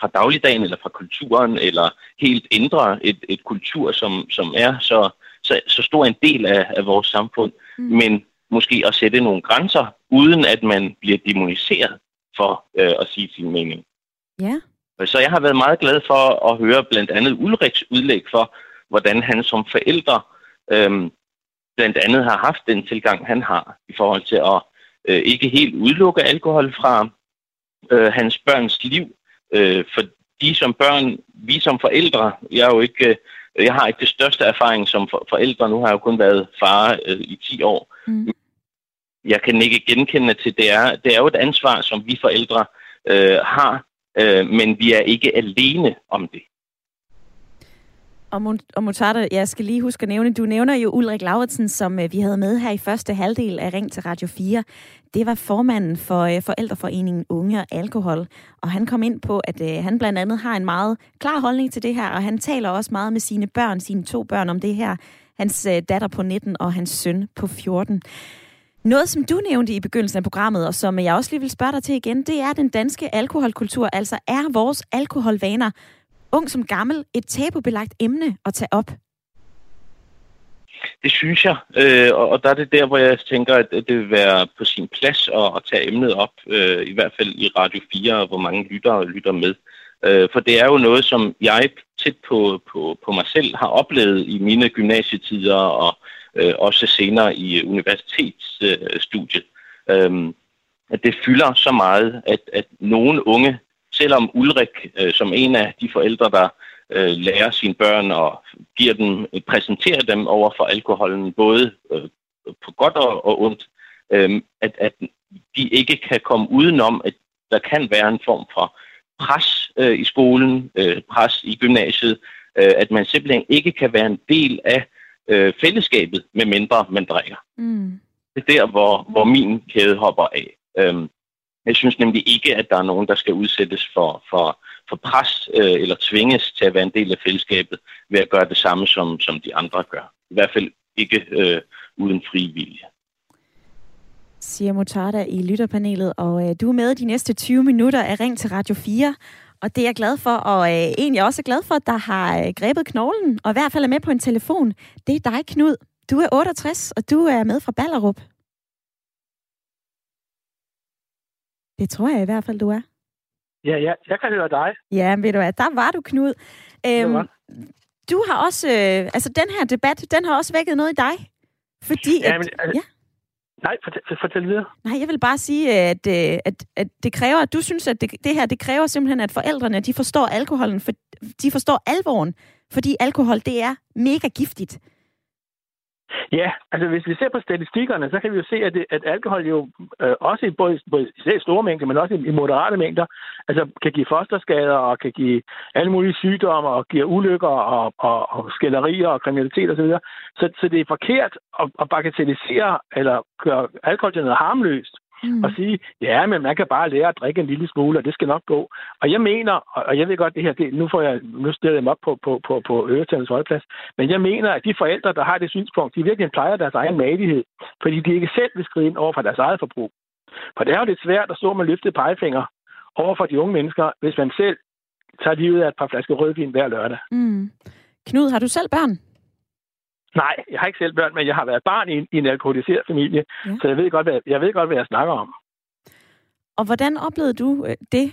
fra dagligdagen eller fra kulturen, eller helt ændre et, et kultur, som, som er så så, så stor en del af, af vores samfund, mm. men måske at sætte nogle grænser, uden at man bliver demoniseret for øh, at sige sin mening. Ja. Så jeg har været meget glad for at høre blandt andet Ulriks udlæg for, hvordan han som forældre øhm, blandt andet har haft den tilgang, han har i forhold til at øh, ikke helt udelukke alkohol fra øh, hans børns liv. Øh, for de som børn, vi som forældre, jeg er jo ikke, øh, jeg har ikke det største erfaring som for, forældre, nu har jeg jo kun været far øh, i 10 år. Mm. Jeg kan ikke genkende til, det er, det er jo et ansvar, som vi forældre øh, har, øh, men vi er ikke alene om det. Og, og Mutata, jeg skal lige huske at nævne, du nævner jo Ulrik Lauritsen, som øh, vi havde med her i første halvdel af Ring til Radio 4. Det var formanden for øh, Forældreforeningen Unge og Alkohol, og han kom ind på, at øh, han blandt andet har en meget klar holdning til det her, og han taler også meget med sine børn, sine to børn om det her. Hans datter på 19 og hans søn på 14. Noget, som du nævnte i begyndelsen af programmet, og som jeg også lige vil spørge dig til igen, det er den danske alkoholkultur. Altså er vores alkoholvaner, ung som gammel, et tabubelagt emne at tage op? Det synes jeg, øh, og der er det der, hvor jeg tænker, at det vil være på sin plads at, at tage emnet op, øh, i hvert fald i Radio 4, hvor mange lyttere lytter med. Øh, for det er jo noget, som jeg tæt på, på, på mig selv har oplevet i mine gymnasietider og øh, også senere i universitetsstudiet. Øh, at det fylder så meget, at, at nogle unge, selvom Ulrik øh, som en af de forældre, der øh, lærer sine børn og giver dem, præsenterer dem over for alkoholen, både øh, på godt og, og ondt, øh, at, at de ikke kan komme udenom, at der kan være en form for pres øh, i skolen, øh, pres i gymnasiet, øh, at man simpelthen ikke kan være en del af øh, fællesskabet, med mindre man drikker. Mm. Det er der, hvor, hvor min kæde hopper af. Øhm, jeg synes nemlig ikke, at der er nogen, der skal udsættes for, for, for pres øh, eller tvinges til at være en del af fællesskabet ved at gøre det samme, som, som de andre gør. I hvert fald ikke øh, uden fri vilje. Siger Mutarda i lytterpanelet, og øh, du er med de næste 20 minutter af Ring til Radio 4. Og det er jeg glad for, og øh, egentlig også glad for, at der har øh, grebet knoglen, og i hvert fald er med på en telefon. Det er dig, Knud. Du er 68, og du er med fra Ballerup. Det tror jeg i hvert fald, du er. Ja, ja, jeg kan høre dig. Ja, ved du hvad, der var du, Knud. Øhm, du har også, øh, altså den her debat, den har også vækket noget i dig. Fordi, ja, men, altså, ja. Nej, fortæl, fortæl videre. Nej, jeg vil bare sige, at, øh, at, at det kræver, at du synes, at det, det her, det kræver simpelthen, at forældrene, de forstår alkoholen, for, de forstår alvoren, fordi alkohol, det er mega giftigt. Ja, altså hvis vi ser på statistikkerne, så kan vi jo se, at, det, at alkohol jo øh, også i både, både i store mængder, men også i, i moderate mængder, altså kan give fosterskader og kan give alle mulige sygdomme og giver ulykker og, og, og skælderier og kriminalitet osv. Så, så, så det er forkert at, at bagatellisere eller gøre alkohol til noget harmløst mm. og sige, ja, men man kan bare lære at drikke en lille smule, og det skal nok gå. Og jeg mener, og jeg ved godt, det her, det, nu, får jeg, nu stiller jeg dem op på, på, på, på Øretandens Højplads, men jeg mener, at de forældre, der har det synspunkt, de virkelig plejer deres egen madighed, fordi de ikke selv vil skrive ind over for deres eget forbrug. For det er jo lidt svært at stå med løftet pegefinger over for de unge mennesker, hvis man selv tager livet af et par flasker rødvin hver lørdag. Mm. Knud, har du selv børn? Nej, jeg har ikke selv børn, men jeg har været barn i en, i en alkoholiseret familie, ja. så jeg ved, godt, hvad, jeg ved godt, hvad jeg snakker om. Og hvordan oplevede du øh, det?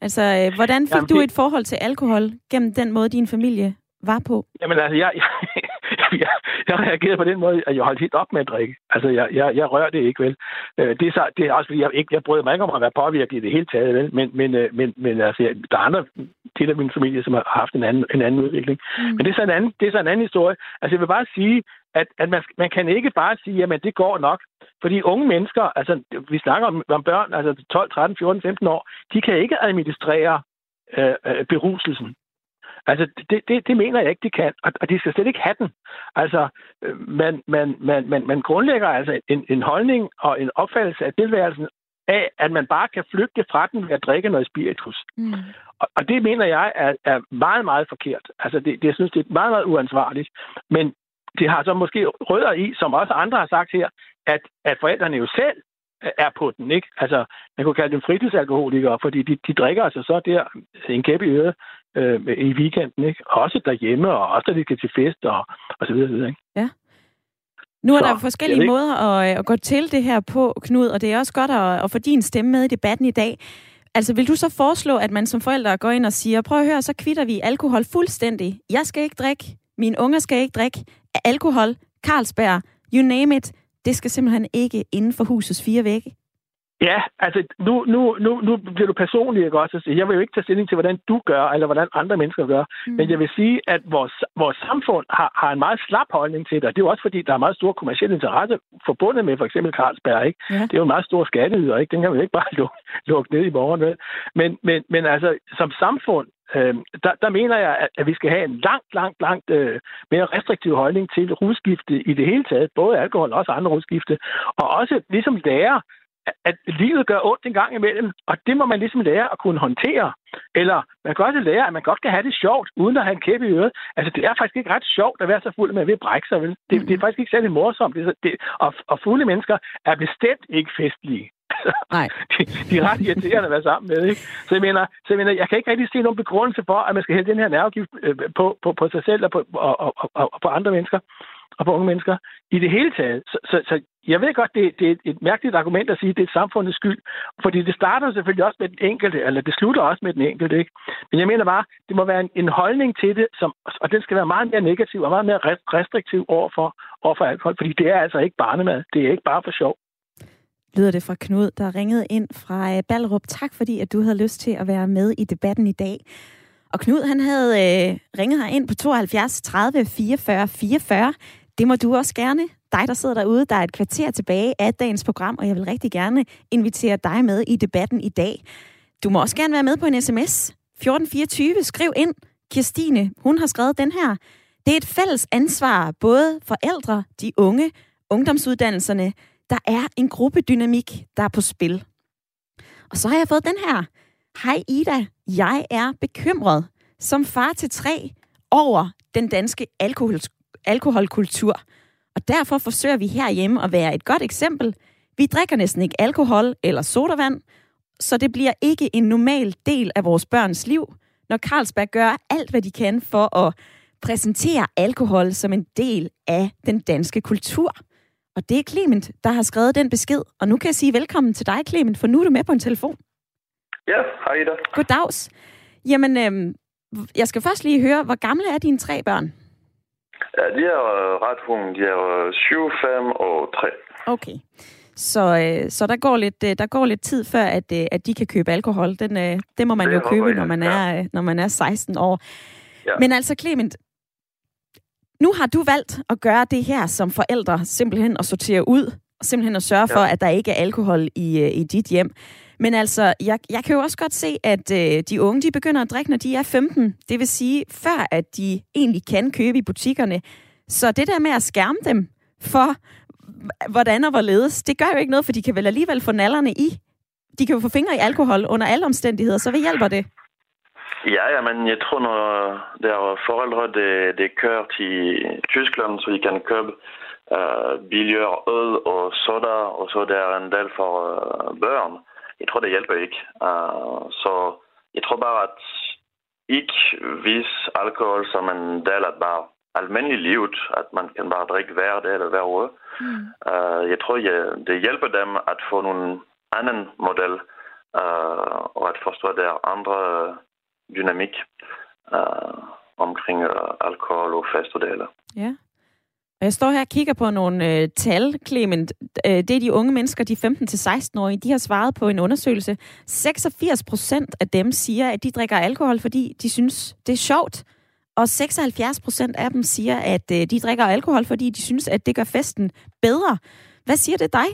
Altså, øh, hvordan fik Jamen, du et forhold til alkohol gennem den måde, din familie var på? Jamen altså, jeg, jeg, jeg, jeg reagerede på den måde, at jeg holdt helt op med at drikke. Altså, jeg, jeg, jeg rører det ikke, vel. Øh, det er, så, det er også fordi, jeg, ikke, jeg brød mig ikke om at være påvirket i det hele taget, vel. Men, men, men, men altså, der er andre til af min familie, som har haft en anden, en anden udvikling. Mm. Men det er, så en anden, det er så en anden historie. Altså, jeg vil bare sige, at, at man, man kan ikke bare sige, at det går nok. Fordi unge mennesker, altså vi snakker om, om børn, altså 12, 13, 14, 15 år, de kan ikke administrere øh, øh, beruselsen. Altså, det, det, det mener jeg ikke, de kan, og, og de skal slet ikke have den. Altså, øh, man, man, man, man, man grundlægger altså en, en holdning og en opfattelse af tilværelsen af, at man bare kan flygte fra den ved at drikke noget spiritus. Mm. Og, og det mener jeg er, er meget, meget forkert. Altså, det, det, jeg synes, det er meget, meget uansvarligt. Men det har så måske rødder i, som også andre har sagt her, at, at forældrene jo selv er på den, ikke? Altså, man kunne kalde dem fritidsalkoholikere, fordi de, de drikker altså så der en kæppe i øret øh, i weekenden, ikke? Også derhjemme, og også, da de skal til fest, og, og så videre, ikke? Ja. Nu er så, der forskellige måder at, at gå til det her på, Knud, og det er også godt at, at få din stemme med i debatten i dag. Altså, vil du så foreslå, at man som forældre går ind og siger, prøv at høre, så kvitter vi alkohol fuldstændig. Jeg skal ikke drikke, mine unger skal ikke drikke alkohol, Carlsberg, you name it. Det skal simpelthen ikke inden for husets fire vægge. Ja, altså nu, nu, nu, nu bliver du personlig, ikke også? Jeg vil jo ikke tage stilling til, hvordan du gør, eller hvordan andre mennesker gør. Mm. Men jeg vil sige, at vores, vores samfund har, har en meget slap holdning til det. Og det er jo også fordi, der er meget stor kommersielle interesse forbundet med for eksempel Carlsberg. Ikke? Ja. Det er jo en meget stor skatteyder, ikke? Den kan jo ikke bare lukke, lukke ned i morgen. Vel? Men, men, men altså, som samfund, øh, der, der mener jeg, at, at vi skal have en langt, langt, langt øh, mere restriktiv holdning til rusgifte i det hele taget. Både alkohol og også andre rusgifte. Og også ligesom lære, at livet gør ondt en gang imellem, og det må man ligesom lære at kunne håndtere. Eller man kan også lære, at man godt kan have det sjovt, uden at have en kæppe i øret. Altså, det er faktisk ikke ret sjovt at være så fuld, at man vil brække sig, vel? Det, mm. det er faktisk ikke særlig morsomt. Det, det, og, og fulde mennesker er bestemt ikke festlige. Nej. de, de er ret irriterende at være sammen med, ikke? Så jeg mener, så jeg, mener, jeg kan ikke rigtig se nogen begrundelse for, at man skal hælde den her nervegift øh, på, på, på sig selv og på, og, og, og, og på andre mennesker og på unge mennesker i det hele taget. Så, så, så jeg ved godt, det, det er et mærkeligt argument at sige, at det er samfundets skyld, fordi det starter selvfølgelig også med den enkelte, eller det slutter også med den enkelte. Ikke? Men jeg mener bare, det må være en, en holdning til det, som, og den skal være meget mere negativ og meget mere restriktiv overfor, overfor alkohol, fordi det er altså ikke barnemad. Det er ikke bare for sjov. Lyder det fra Knud, der ringede ind fra øh, Ballerup. Tak fordi, at du havde lyst til at være med i debatten i dag. Og Knud, han havde øh, ringet her ind på 72 30 44 44. Det må du også gerne. Dig, der sidder derude, der er et kvarter tilbage af dagens program, og jeg vil rigtig gerne invitere dig med i debatten i dag. Du må også gerne være med på en sms. 1424, skriv ind. Kirstine, hun har skrevet den her. Det er et fælles ansvar, både forældre, de unge, ungdomsuddannelserne. Der er en gruppedynamik, der er på spil. Og så har jeg fået den her. Hej Ida, jeg er bekymret som far til tre over den danske alkohol alkoholkultur. Og derfor forsøger vi herhjemme at være et godt eksempel. Vi drikker næsten ikke alkohol eller sodavand, så det bliver ikke en normal del af vores børns liv, når Carlsberg gør alt, hvad de kan for at præsentere alkohol som en del af den danske kultur. Og det er Clement, der har skrevet den besked. Og nu kan jeg sige velkommen til dig, Clement, for nu er du med på en telefon. Ja, hej Ida. Goddags. Jamen, øhm, jeg skal først lige høre, hvor gamle er dine tre børn? Ja, de er ret unge. De er 7, 5 og 3. Okay. Så, øh, så der, går lidt, øh, der går lidt tid før, at, øh, at de kan købe alkohol. Den, øh, det må man det jo købe, jeg, når, man er, ja. når man er 16 år. Ja. Men altså, Clement, nu har du valgt at gøre det her som forældre, simpelthen at sortere ud, og simpelthen at sørge ja. for, at der ikke er alkohol i, i dit hjem. Men altså, jeg, jeg kan jo også godt se, at øh, de unge, de begynder at drikke, når de er 15. Det vil sige, før at de egentlig kan købe i butikkerne. Så det der med at skærme dem for, hvordan og hvorledes, det gør jo ikke noget, for de kan vel alligevel få nallerne i. De kan jo få fingre i alkohol under alle omstændigheder, så hvad hjælper det? Ja, ja, men jeg tror, når der er forældre, det, det kører til Tyskland, så de kan købe uh, billigere øl og soda, og så der er en del for uh, børn jeg tror, det hjælper ikke. Uh, så jeg tror bare, at ikke vise alkohol som en del af bare almindelig livet, at man kan bare drikke hver dag eller hver uge. Mm. Uh, jeg tror, jeg, det hjælper dem at få nogle anden model uh, og at forstå der andre dynamik uh, omkring uh, alkohol og festuddeler. Ja. Jeg står her og kigger på nogle øh, tal, Clement. Øh, det er de unge mennesker, de 15-16-årige, de har svaret på en undersøgelse. 86 procent af dem siger, at de drikker alkohol, fordi de synes, det er sjovt. Og 76 procent af dem siger, at øh, de drikker alkohol, fordi de synes, at det gør festen bedre. Hvad siger det dig?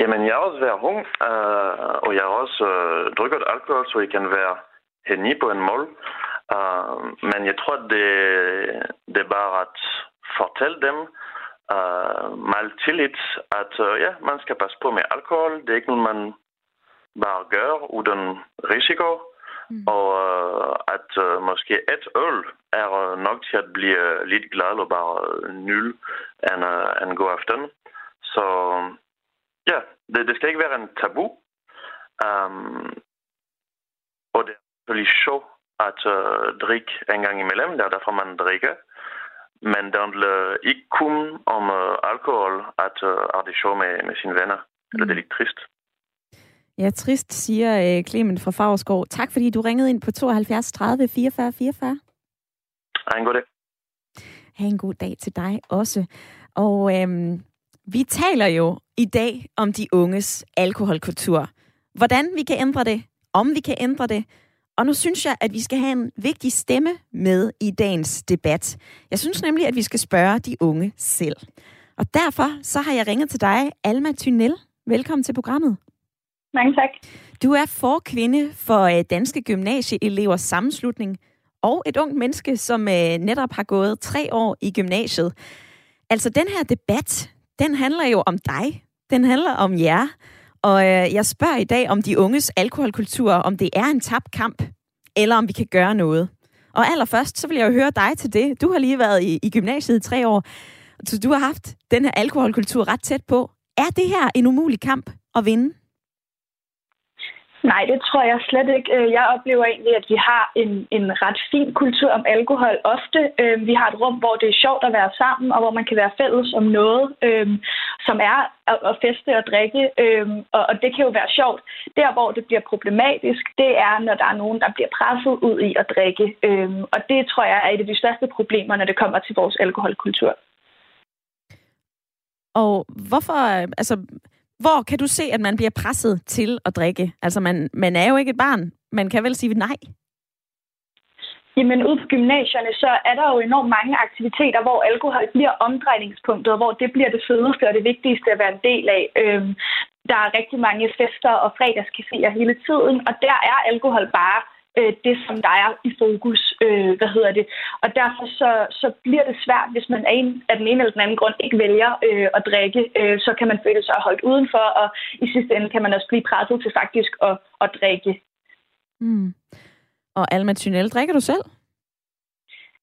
Jamen, jeg har også været ung, øh, og jeg har også øh, drukket alkohol, så jeg kan være henne på en mål. Uh, men jeg tror, det, det er bare at fortælle dem uh, med tillid, at uh, ja, man skal passe på med alkohol. Det er ikke noget, man bare gør uden risiko. Mm. Og uh, at uh, måske et øl er uh, nok til at blive lidt glad og bare uh, nul en, uh, en god aften. Så ja, det, det skal ikke være en tabu. Um, og det selvfølgelig sjov at uh, drikke en gang imellem. Det er derfor, man drikker. Men det handler ikke kun om uh, alkohol, at uh, er det sjov med, med sine venner. Mm. Eller det er lidt trist. Ja, trist, siger uh, Clement fra Fagerskov. Tak, fordi du ringede ind på 72 30 44 44. Ha' en god dag. Ha' en god dag til dig også. Og øhm, vi taler jo i dag om de unges alkoholkultur. Hvordan vi kan ændre det, om vi kan ændre det. Og nu synes jeg, at vi skal have en vigtig stemme med i dagens debat. Jeg synes nemlig, at vi skal spørge de unge selv. Og derfor så har jeg ringet til dig, Alma Tynel. Velkommen til programmet. Mange tak. Du er forkvinde for øh, Danske Gymnasieelevers Sammenslutning, og et ungt menneske, som øh, netop har gået tre år i gymnasiet. Altså, den her debat, den handler jo om dig. Den handler om jer. Og øh, jeg spørger i dag om de unges alkoholkultur, om det er en tabt kamp, eller om vi kan gøre noget. Og allerførst, så vil jeg jo høre dig til det. Du har lige været i, i gymnasiet i tre år, så du har haft den her alkoholkultur ret tæt på. Er det her en umulig kamp at vinde? Nej, det tror jeg slet ikke. Øh, jeg oplever egentlig, at vi har en, en ret fin kultur om alkohol ofte. Øh, vi har et rum, hvor det er sjovt at være sammen, og hvor man kan være fælles om noget, øh, som er at feste og drikke. Og det kan jo være sjovt. Der, hvor det bliver problematisk, det er, når der er nogen, der bliver presset ud i at drikke. Og det tror jeg er et af de største problemer, når det kommer til vores alkoholkultur. Og hvorfor, altså, hvor kan du se, at man bliver presset til at drikke? Altså, man, man er jo ikke et barn. Man kan vel sige nej? Jamen ude på gymnasierne, så er der jo enormt mange aktiviteter, hvor alkohol bliver omdrejningspunktet, hvor det bliver det fedeste og det vigtigste at være en del af. Øhm, der er rigtig mange fester og fredagscaféer hele tiden, og der er alkohol bare øh, det, som der er i fokus. Øh, hvad hedder det? Og derfor så, så bliver det svært, hvis man af, en, af den ene eller den anden grund ikke vælger øh, at drikke. Øh, så kan man føle sig holdt udenfor, og i sidste ende kan man også blive presset til faktisk at, at drikke. Mm. Og Alma Thynel, drikker du selv?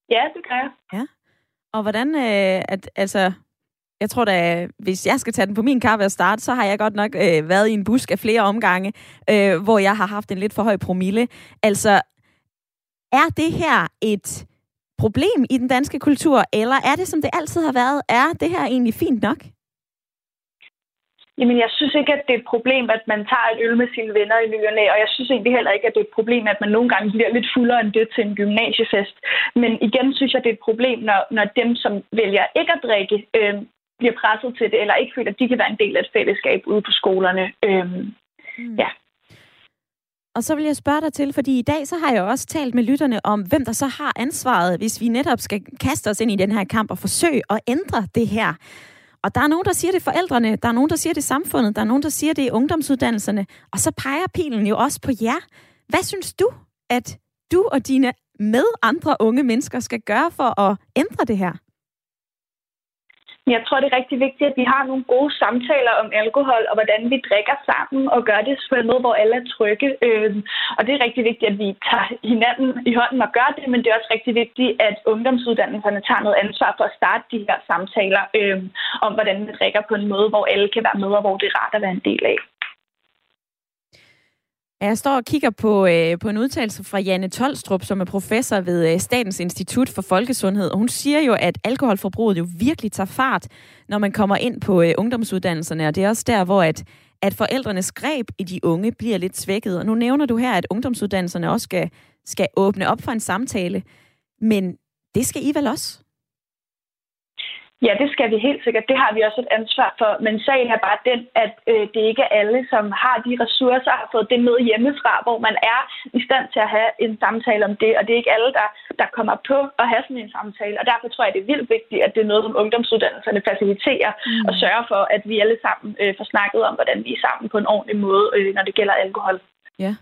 Ja, det gør jeg. Ja. Og hvordan, øh, at, altså, jeg tror da, hvis jeg skal tage den på min kappe og starte, så har jeg godt nok øh, været i en busk af flere omgange, øh, hvor jeg har haft en lidt for høj promille. Altså, er det her et problem i den danske kultur, eller er det, som det altid har været? Er det her egentlig fint nok? Jamen, jeg synes ikke, at det er et problem, at man tager et øl med sine venner i nyerne, og jeg synes egentlig heller ikke, at det er et problem, at man nogle gange bliver lidt fuldere end det til en gymnasiefest. Men igen synes jeg, det er et problem, når, når dem, som vælger ikke at drikke, øh, bliver presset til det, eller ikke føler, at de kan være en del af et fællesskab ude på skolerne. Øhm, mm. Ja. Og så vil jeg spørge dig til, fordi i dag så har jeg også talt med lytterne om, hvem der så har ansvaret, hvis vi netop skal kaste os ind i den her kamp og forsøge at ændre det her. Og der er nogen, der siger det forældrene, der er nogen, der siger det samfundet, der er nogen, der siger det ungdomsuddannelserne, og så peger pilen jo også på jer. Hvad synes du, at du og dine med andre unge mennesker skal gøre for at ændre det her? Jeg tror, det er rigtig vigtigt, at vi har nogle gode samtaler om alkohol, og hvordan vi drikker sammen, og gør det på en måde, hvor alle er trygge. Øhm, og det er rigtig vigtigt, at vi tager hinanden i hånden og gør det, men det er også rigtig vigtigt, at ungdomsuddannelserne tager noget ansvar for at starte de her samtaler øhm, om, hvordan vi drikker på en måde, hvor alle kan være med, og hvor det er rart at være en del af. Jeg står og kigger på, øh, på en udtalelse fra Janne Tolstrup, som er professor ved øh, Statens Institut for Folkesundhed. Og hun siger jo, at alkoholforbruget jo virkelig tager fart, når man kommer ind på øh, ungdomsuddannelserne. Og det er også der, hvor at, at forældrenes greb i de unge bliver lidt svækket. Og nu nævner du her, at ungdomsuddannelserne også skal, skal åbne op for en samtale. Men det skal I vel også? Ja, det skal vi helt sikkert. Det har vi også et ansvar for. Men sagen er bare den, at øh, det ikke er alle, som har de ressourcer, har fået det med hjemmefra, hvor man er i stand til at have en samtale om det. Og det er ikke alle, der, der kommer på at have sådan en samtale. Og derfor tror jeg, det er vildt vigtigt, at det er noget, som ungdomsuddannelserne faciliterer mm. og sørger for, at vi alle sammen øh, får snakket om, hvordan vi er sammen på en ordentlig måde, øh, når det gælder alkohol. Ja.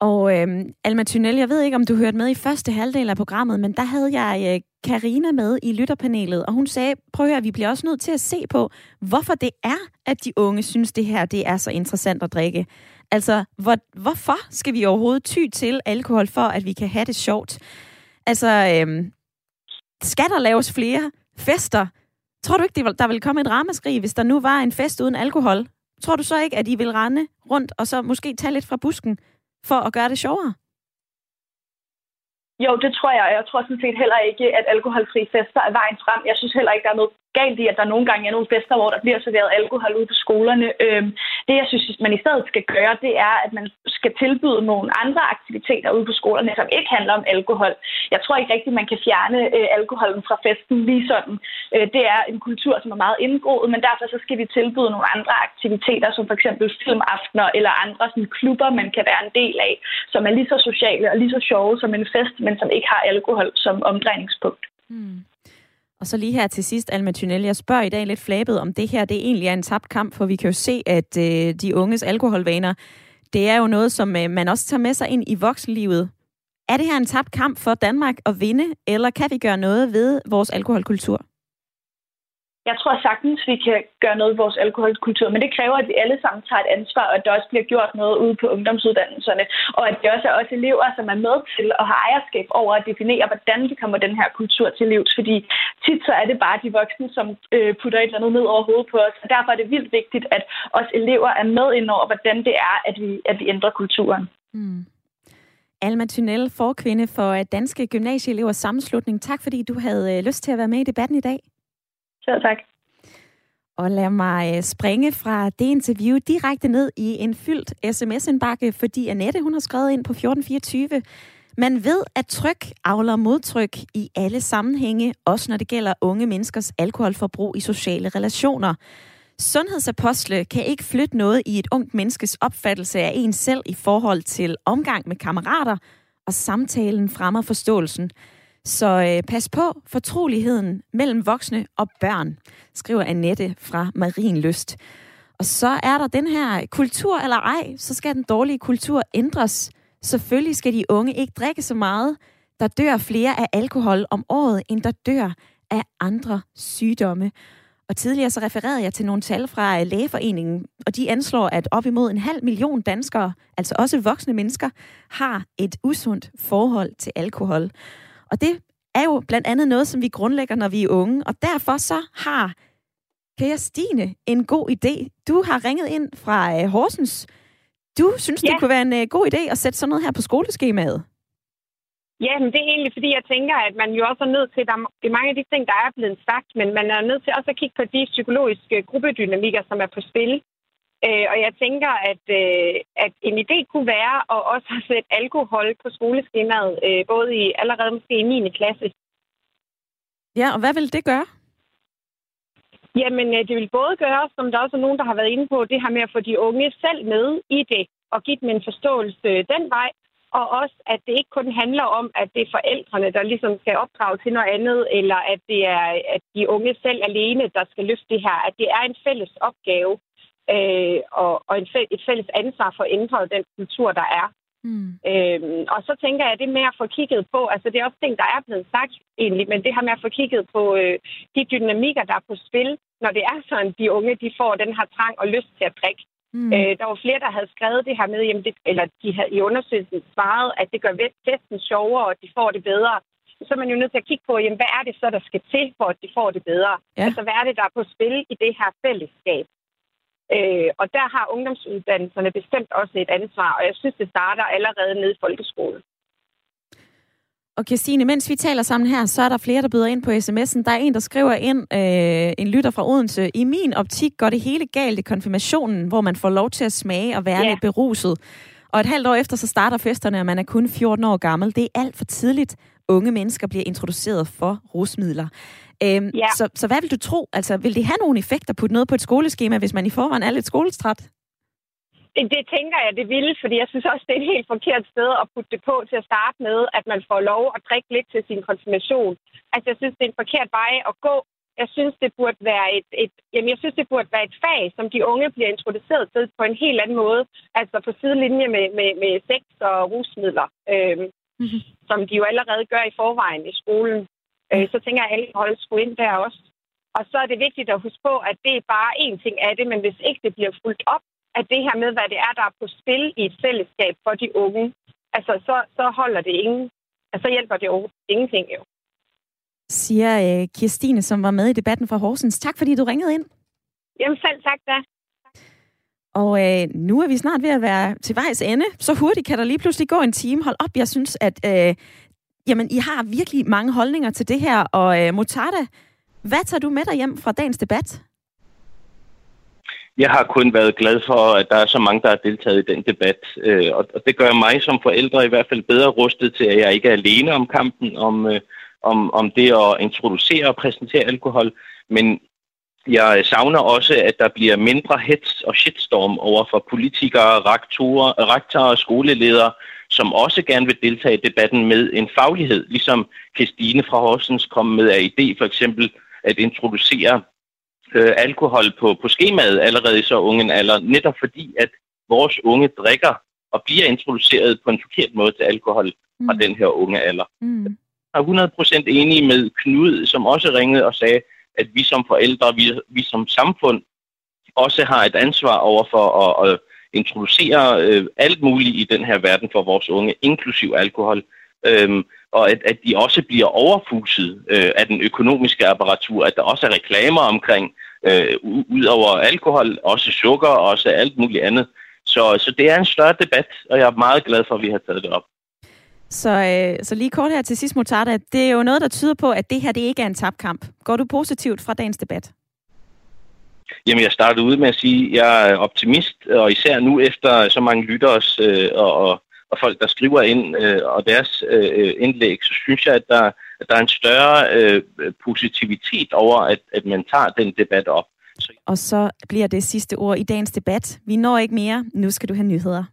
Og øh, Alma Thynel, jeg ved ikke, om du hørte med i første halvdel af programmet, men der havde jeg øh, Karina med i lytterpanelet, og hun sagde, prøv at høre, vi bliver også nødt til at se på, hvorfor det er, at de unge synes, det her det er så interessant at drikke. Altså, hvor, hvorfor skal vi overhovedet ty til alkohol, for at vi kan have det sjovt? Altså, øh, skal der laves flere fester? Tror du ikke, der vil komme et ramaskrig, hvis der nu var en fest uden alkohol? Tror du så ikke, at I vil rende rundt og så måske tage lidt fra busken for at gøre det sjovere? Jo, det tror jeg. Jeg tror sådan set heller ikke, at alkoholfri fester er vejen frem. Jeg synes heller ikke, der er noget galt i, at der nogle gange er nogle fester, hvor der bliver serveret alkohol ude på skolerne. Øhm, det, jeg synes, man i stedet skal gøre, det er, at man skal tilbyde nogle andre aktiviteter ude på skolerne, som ikke handler om alkohol. Jeg tror ikke rigtigt, man kan fjerne øh, alkoholen fra festen lige sådan. Øh, det er en kultur, som er meget indgroet, men derfor så skal vi tilbyde nogle andre aktiviteter, som for eksempel filmaftener eller andre sådan, klubber, man kan være en del af, som er lige så sociale og lige så sjove som en fest, men som ikke har alkohol som omdrejningspunkt. Mm. Og så lige her til sidst, Alma Thunel, jeg spørger i dag lidt flabet, om det her det egentlig er en tabt kamp, for vi kan jo se, at øh, de unges alkoholvaner, det er jo noget, som øh, man også tager med sig ind i voksenlivet. Er det her en tabt kamp for Danmark at vinde, eller kan vi gøre noget ved vores alkoholkultur? Jeg tror sagtens, vi kan gøre noget i vores alkoholkultur, men det kræver, at vi alle sammen tager et ansvar, og at der også bliver gjort noget ude på ungdomsuddannelserne, og at det også er os elever, som er med til at have ejerskab over at definere, hvordan vi kommer den her kultur til livs. Fordi tit så er det bare de voksne, som øh, putter et eller andet ned over hovedet på os, og derfor er det vildt vigtigt, at os elever er med ind over, hvordan det er, at vi, at vi ændrer kulturen. Mm. Alma Thunel, forkvinde for Danske Gymnasieelevers Sammenslutning. Tak fordi du havde øh, lyst til at være med i debatten i dag. Selv tak. Og lad mig øh, springe fra det interview direkte ned i en fyldt sms-indbakke, fordi Annette hun har skrevet ind på 1424. Man ved, at tryk afler modtryk i alle sammenhænge, også når det gælder unge menneskers alkoholforbrug i sociale relationer. Sundhedsapostle kan ikke flytte noget i et ungt menneskes opfattelse af en selv i forhold til omgang med kammerater, og samtalen fremmer forståelsen. Så øh, pas på fortroligheden mellem voksne og børn, skriver Annette fra Marienlyst. Og så er der den her kultur eller ej, så skal den dårlige kultur ændres. Selvfølgelig skal de unge ikke drikke så meget. Der dør flere af alkohol om året, end der dør af andre sygdomme. Og tidligere så refererede jeg til nogle tal fra øh, Lægeforeningen, og de anslår, at op imod en halv million danskere, altså også voksne mennesker, har et usundt forhold til alkohol. Og det er jo blandt andet noget, som vi grundlægger, når vi er unge. Og derfor så har Per Stine en god idé. Du har ringet ind fra uh, Horsens. Du synes, ja. det kunne være en uh, god idé at sætte sådan noget her på skoleskemaet. Ja, men det er egentlig, fordi jeg tænker, at man jo også er nødt til, der er mange af de ting, der er blevet sagt, men man er nødt til også at kigge på de psykologiske gruppedynamikker, som er på spil. Øh, og jeg tænker, at, øh, at en idé kunne være at også sætte alkohol på skoleskemaet, øh, både i allerede måske i 9. klasse. Ja, og hvad vil det gøre? Jamen, øh, det vil både gøre, som der også er nogen, der har været inde på, det her med at få de unge selv med i det, og give dem en forståelse den vej, og også, at det ikke kun handler om, at det er forældrene, der ligesom skal opdrage til noget andet, eller at det er at de unge selv alene, der skal løfte det her. At det er en fælles opgave, øh, og, og en fæ- et fælles ansvar for at ændre den kultur, der er. Mm. Øhm, og så tænker jeg, at det med at få kigget på, altså det er også ting, der er blevet sagt egentlig, men det her med at få kigget på øh, de dynamikker, der er på spil, når det er sådan, de unge de får den her trang og lyst til at drikke. Mm. Øh, der var flere, der havde skrevet det her med, jamen det, eller de havde i undersøgelsen svaret, at det gør festen sjovere, og de får det bedre. Så er man jo nødt til at kigge på, jamen, hvad er det så, der skal til, for at de får det bedre? Ja. Altså, hvad er det, der er på spil i det her fællesskab? Øh, og der har ungdomsuddannelserne bestemt også et ansvar, og jeg synes, det starter allerede nede i folkeskolen. Og Christine, mens vi taler sammen her, så er der flere, der byder ind på sms'en. Der er en, der skriver ind, øh, en lytter fra Odense. I min optik går det hele galt i konfirmationen, hvor man får lov til at smage og være ja. lidt beruset. Og et halvt år efter, så starter festerne, og man er kun 14 år gammel. Det er alt for tidligt. Unge mennesker bliver introduceret for rusmidler. Øhm, ja. så, så hvad vil du tro? Altså, vil det have nogle effekter på noget på et skoleskema, hvis man i forvejen er lidt skoletræt? Det, det tænker jeg, det vil, fordi jeg synes også, det er et helt forkert sted at putte det på til at starte med, at man får lov at drikke lidt til sin konfirmation. Altså, jeg synes, det er en forkert vej at gå. Jeg synes, det burde være et, et, jamen, jeg synes, det burde være et fag, som de unge bliver introduceret til på en helt anden måde. Altså på sidelinje med, med, med sex og rusmidler, øhm, mm-hmm. som de jo allerede gør i forvejen i skolen. Øh, så tænker jeg, at alkohol skulle ind der også. Og så er det vigtigt at huske på, at det er bare én ting af det, men hvis ikke det bliver fuldt op af det her med, hvad det er, der er på spil i et fællesskab for de unge, altså så, så holder det ingen, altså så hjælper det jo ingenting jo. Siger øh, Kirstine, som var med i debatten fra Horsens. Tak fordi du ringede ind. Jamen selv tak da. Og øh, nu er vi snart ved at være til vejs ende. Så hurtigt kan der lige pludselig gå en time. Hold op, jeg synes, at øh, jamen, I har virkelig mange holdninger til det her, og øh, Mutada, hvad tager du med dig hjem fra dagens debat? Jeg har kun været glad for, at der er så mange, der har deltaget i den debat. Øh, og det gør mig som forældre i hvert fald bedre rustet til, at jeg ikke er alene om kampen, om, øh, om, om det at introducere og præsentere alkohol. Men jeg savner også, at der bliver mindre hets og shitstorm over for politikere, rektorer, rektorer og skoleledere, som også gerne vil deltage i debatten med en faglighed, ligesom Christine fra Horsens kom med af idé for eksempel at introducere øh, alkohol på, på skemaet allerede i så unge en alder, netop fordi, at vores unge drikker og bliver introduceret på en forkert måde til alkohol fra mm. den her unge alder. Mm. Jeg er 100% enig med Knud, som også ringede og sagde, at vi som forældre, vi, vi som samfund, også har et ansvar over for at, at introducere øh, alt muligt i den her verden for vores unge, inklusiv alkohol. Øhm, og at, at de også bliver overfuset øh, af den økonomiske apparatur, at der også er reklamer omkring, øh, ud over alkohol, også sukker også alt muligt andet. Så, så det er en større debat, og jeg er meget glad for, at vi har taget det op. Så, øh, så lige kort her til sidst, Mutarda. Det er jo noget, der tyder på, at det her det ikke er en tabkamp. Går du positivt fra dagens debat? Jamen, jeg startede ud med at sige, at jeg er optimist, og især nu efter så mange lytteres øh, og, og, og folk, der skriver ind øh, og deres øh, indlæg, så synes jeg, at der, at der er en større øh, positivitet over, at, at man tager den debat op. Og så bliver det sidste ord i dagens debat. Vi når ikke mere. Nu skal du have nyheder.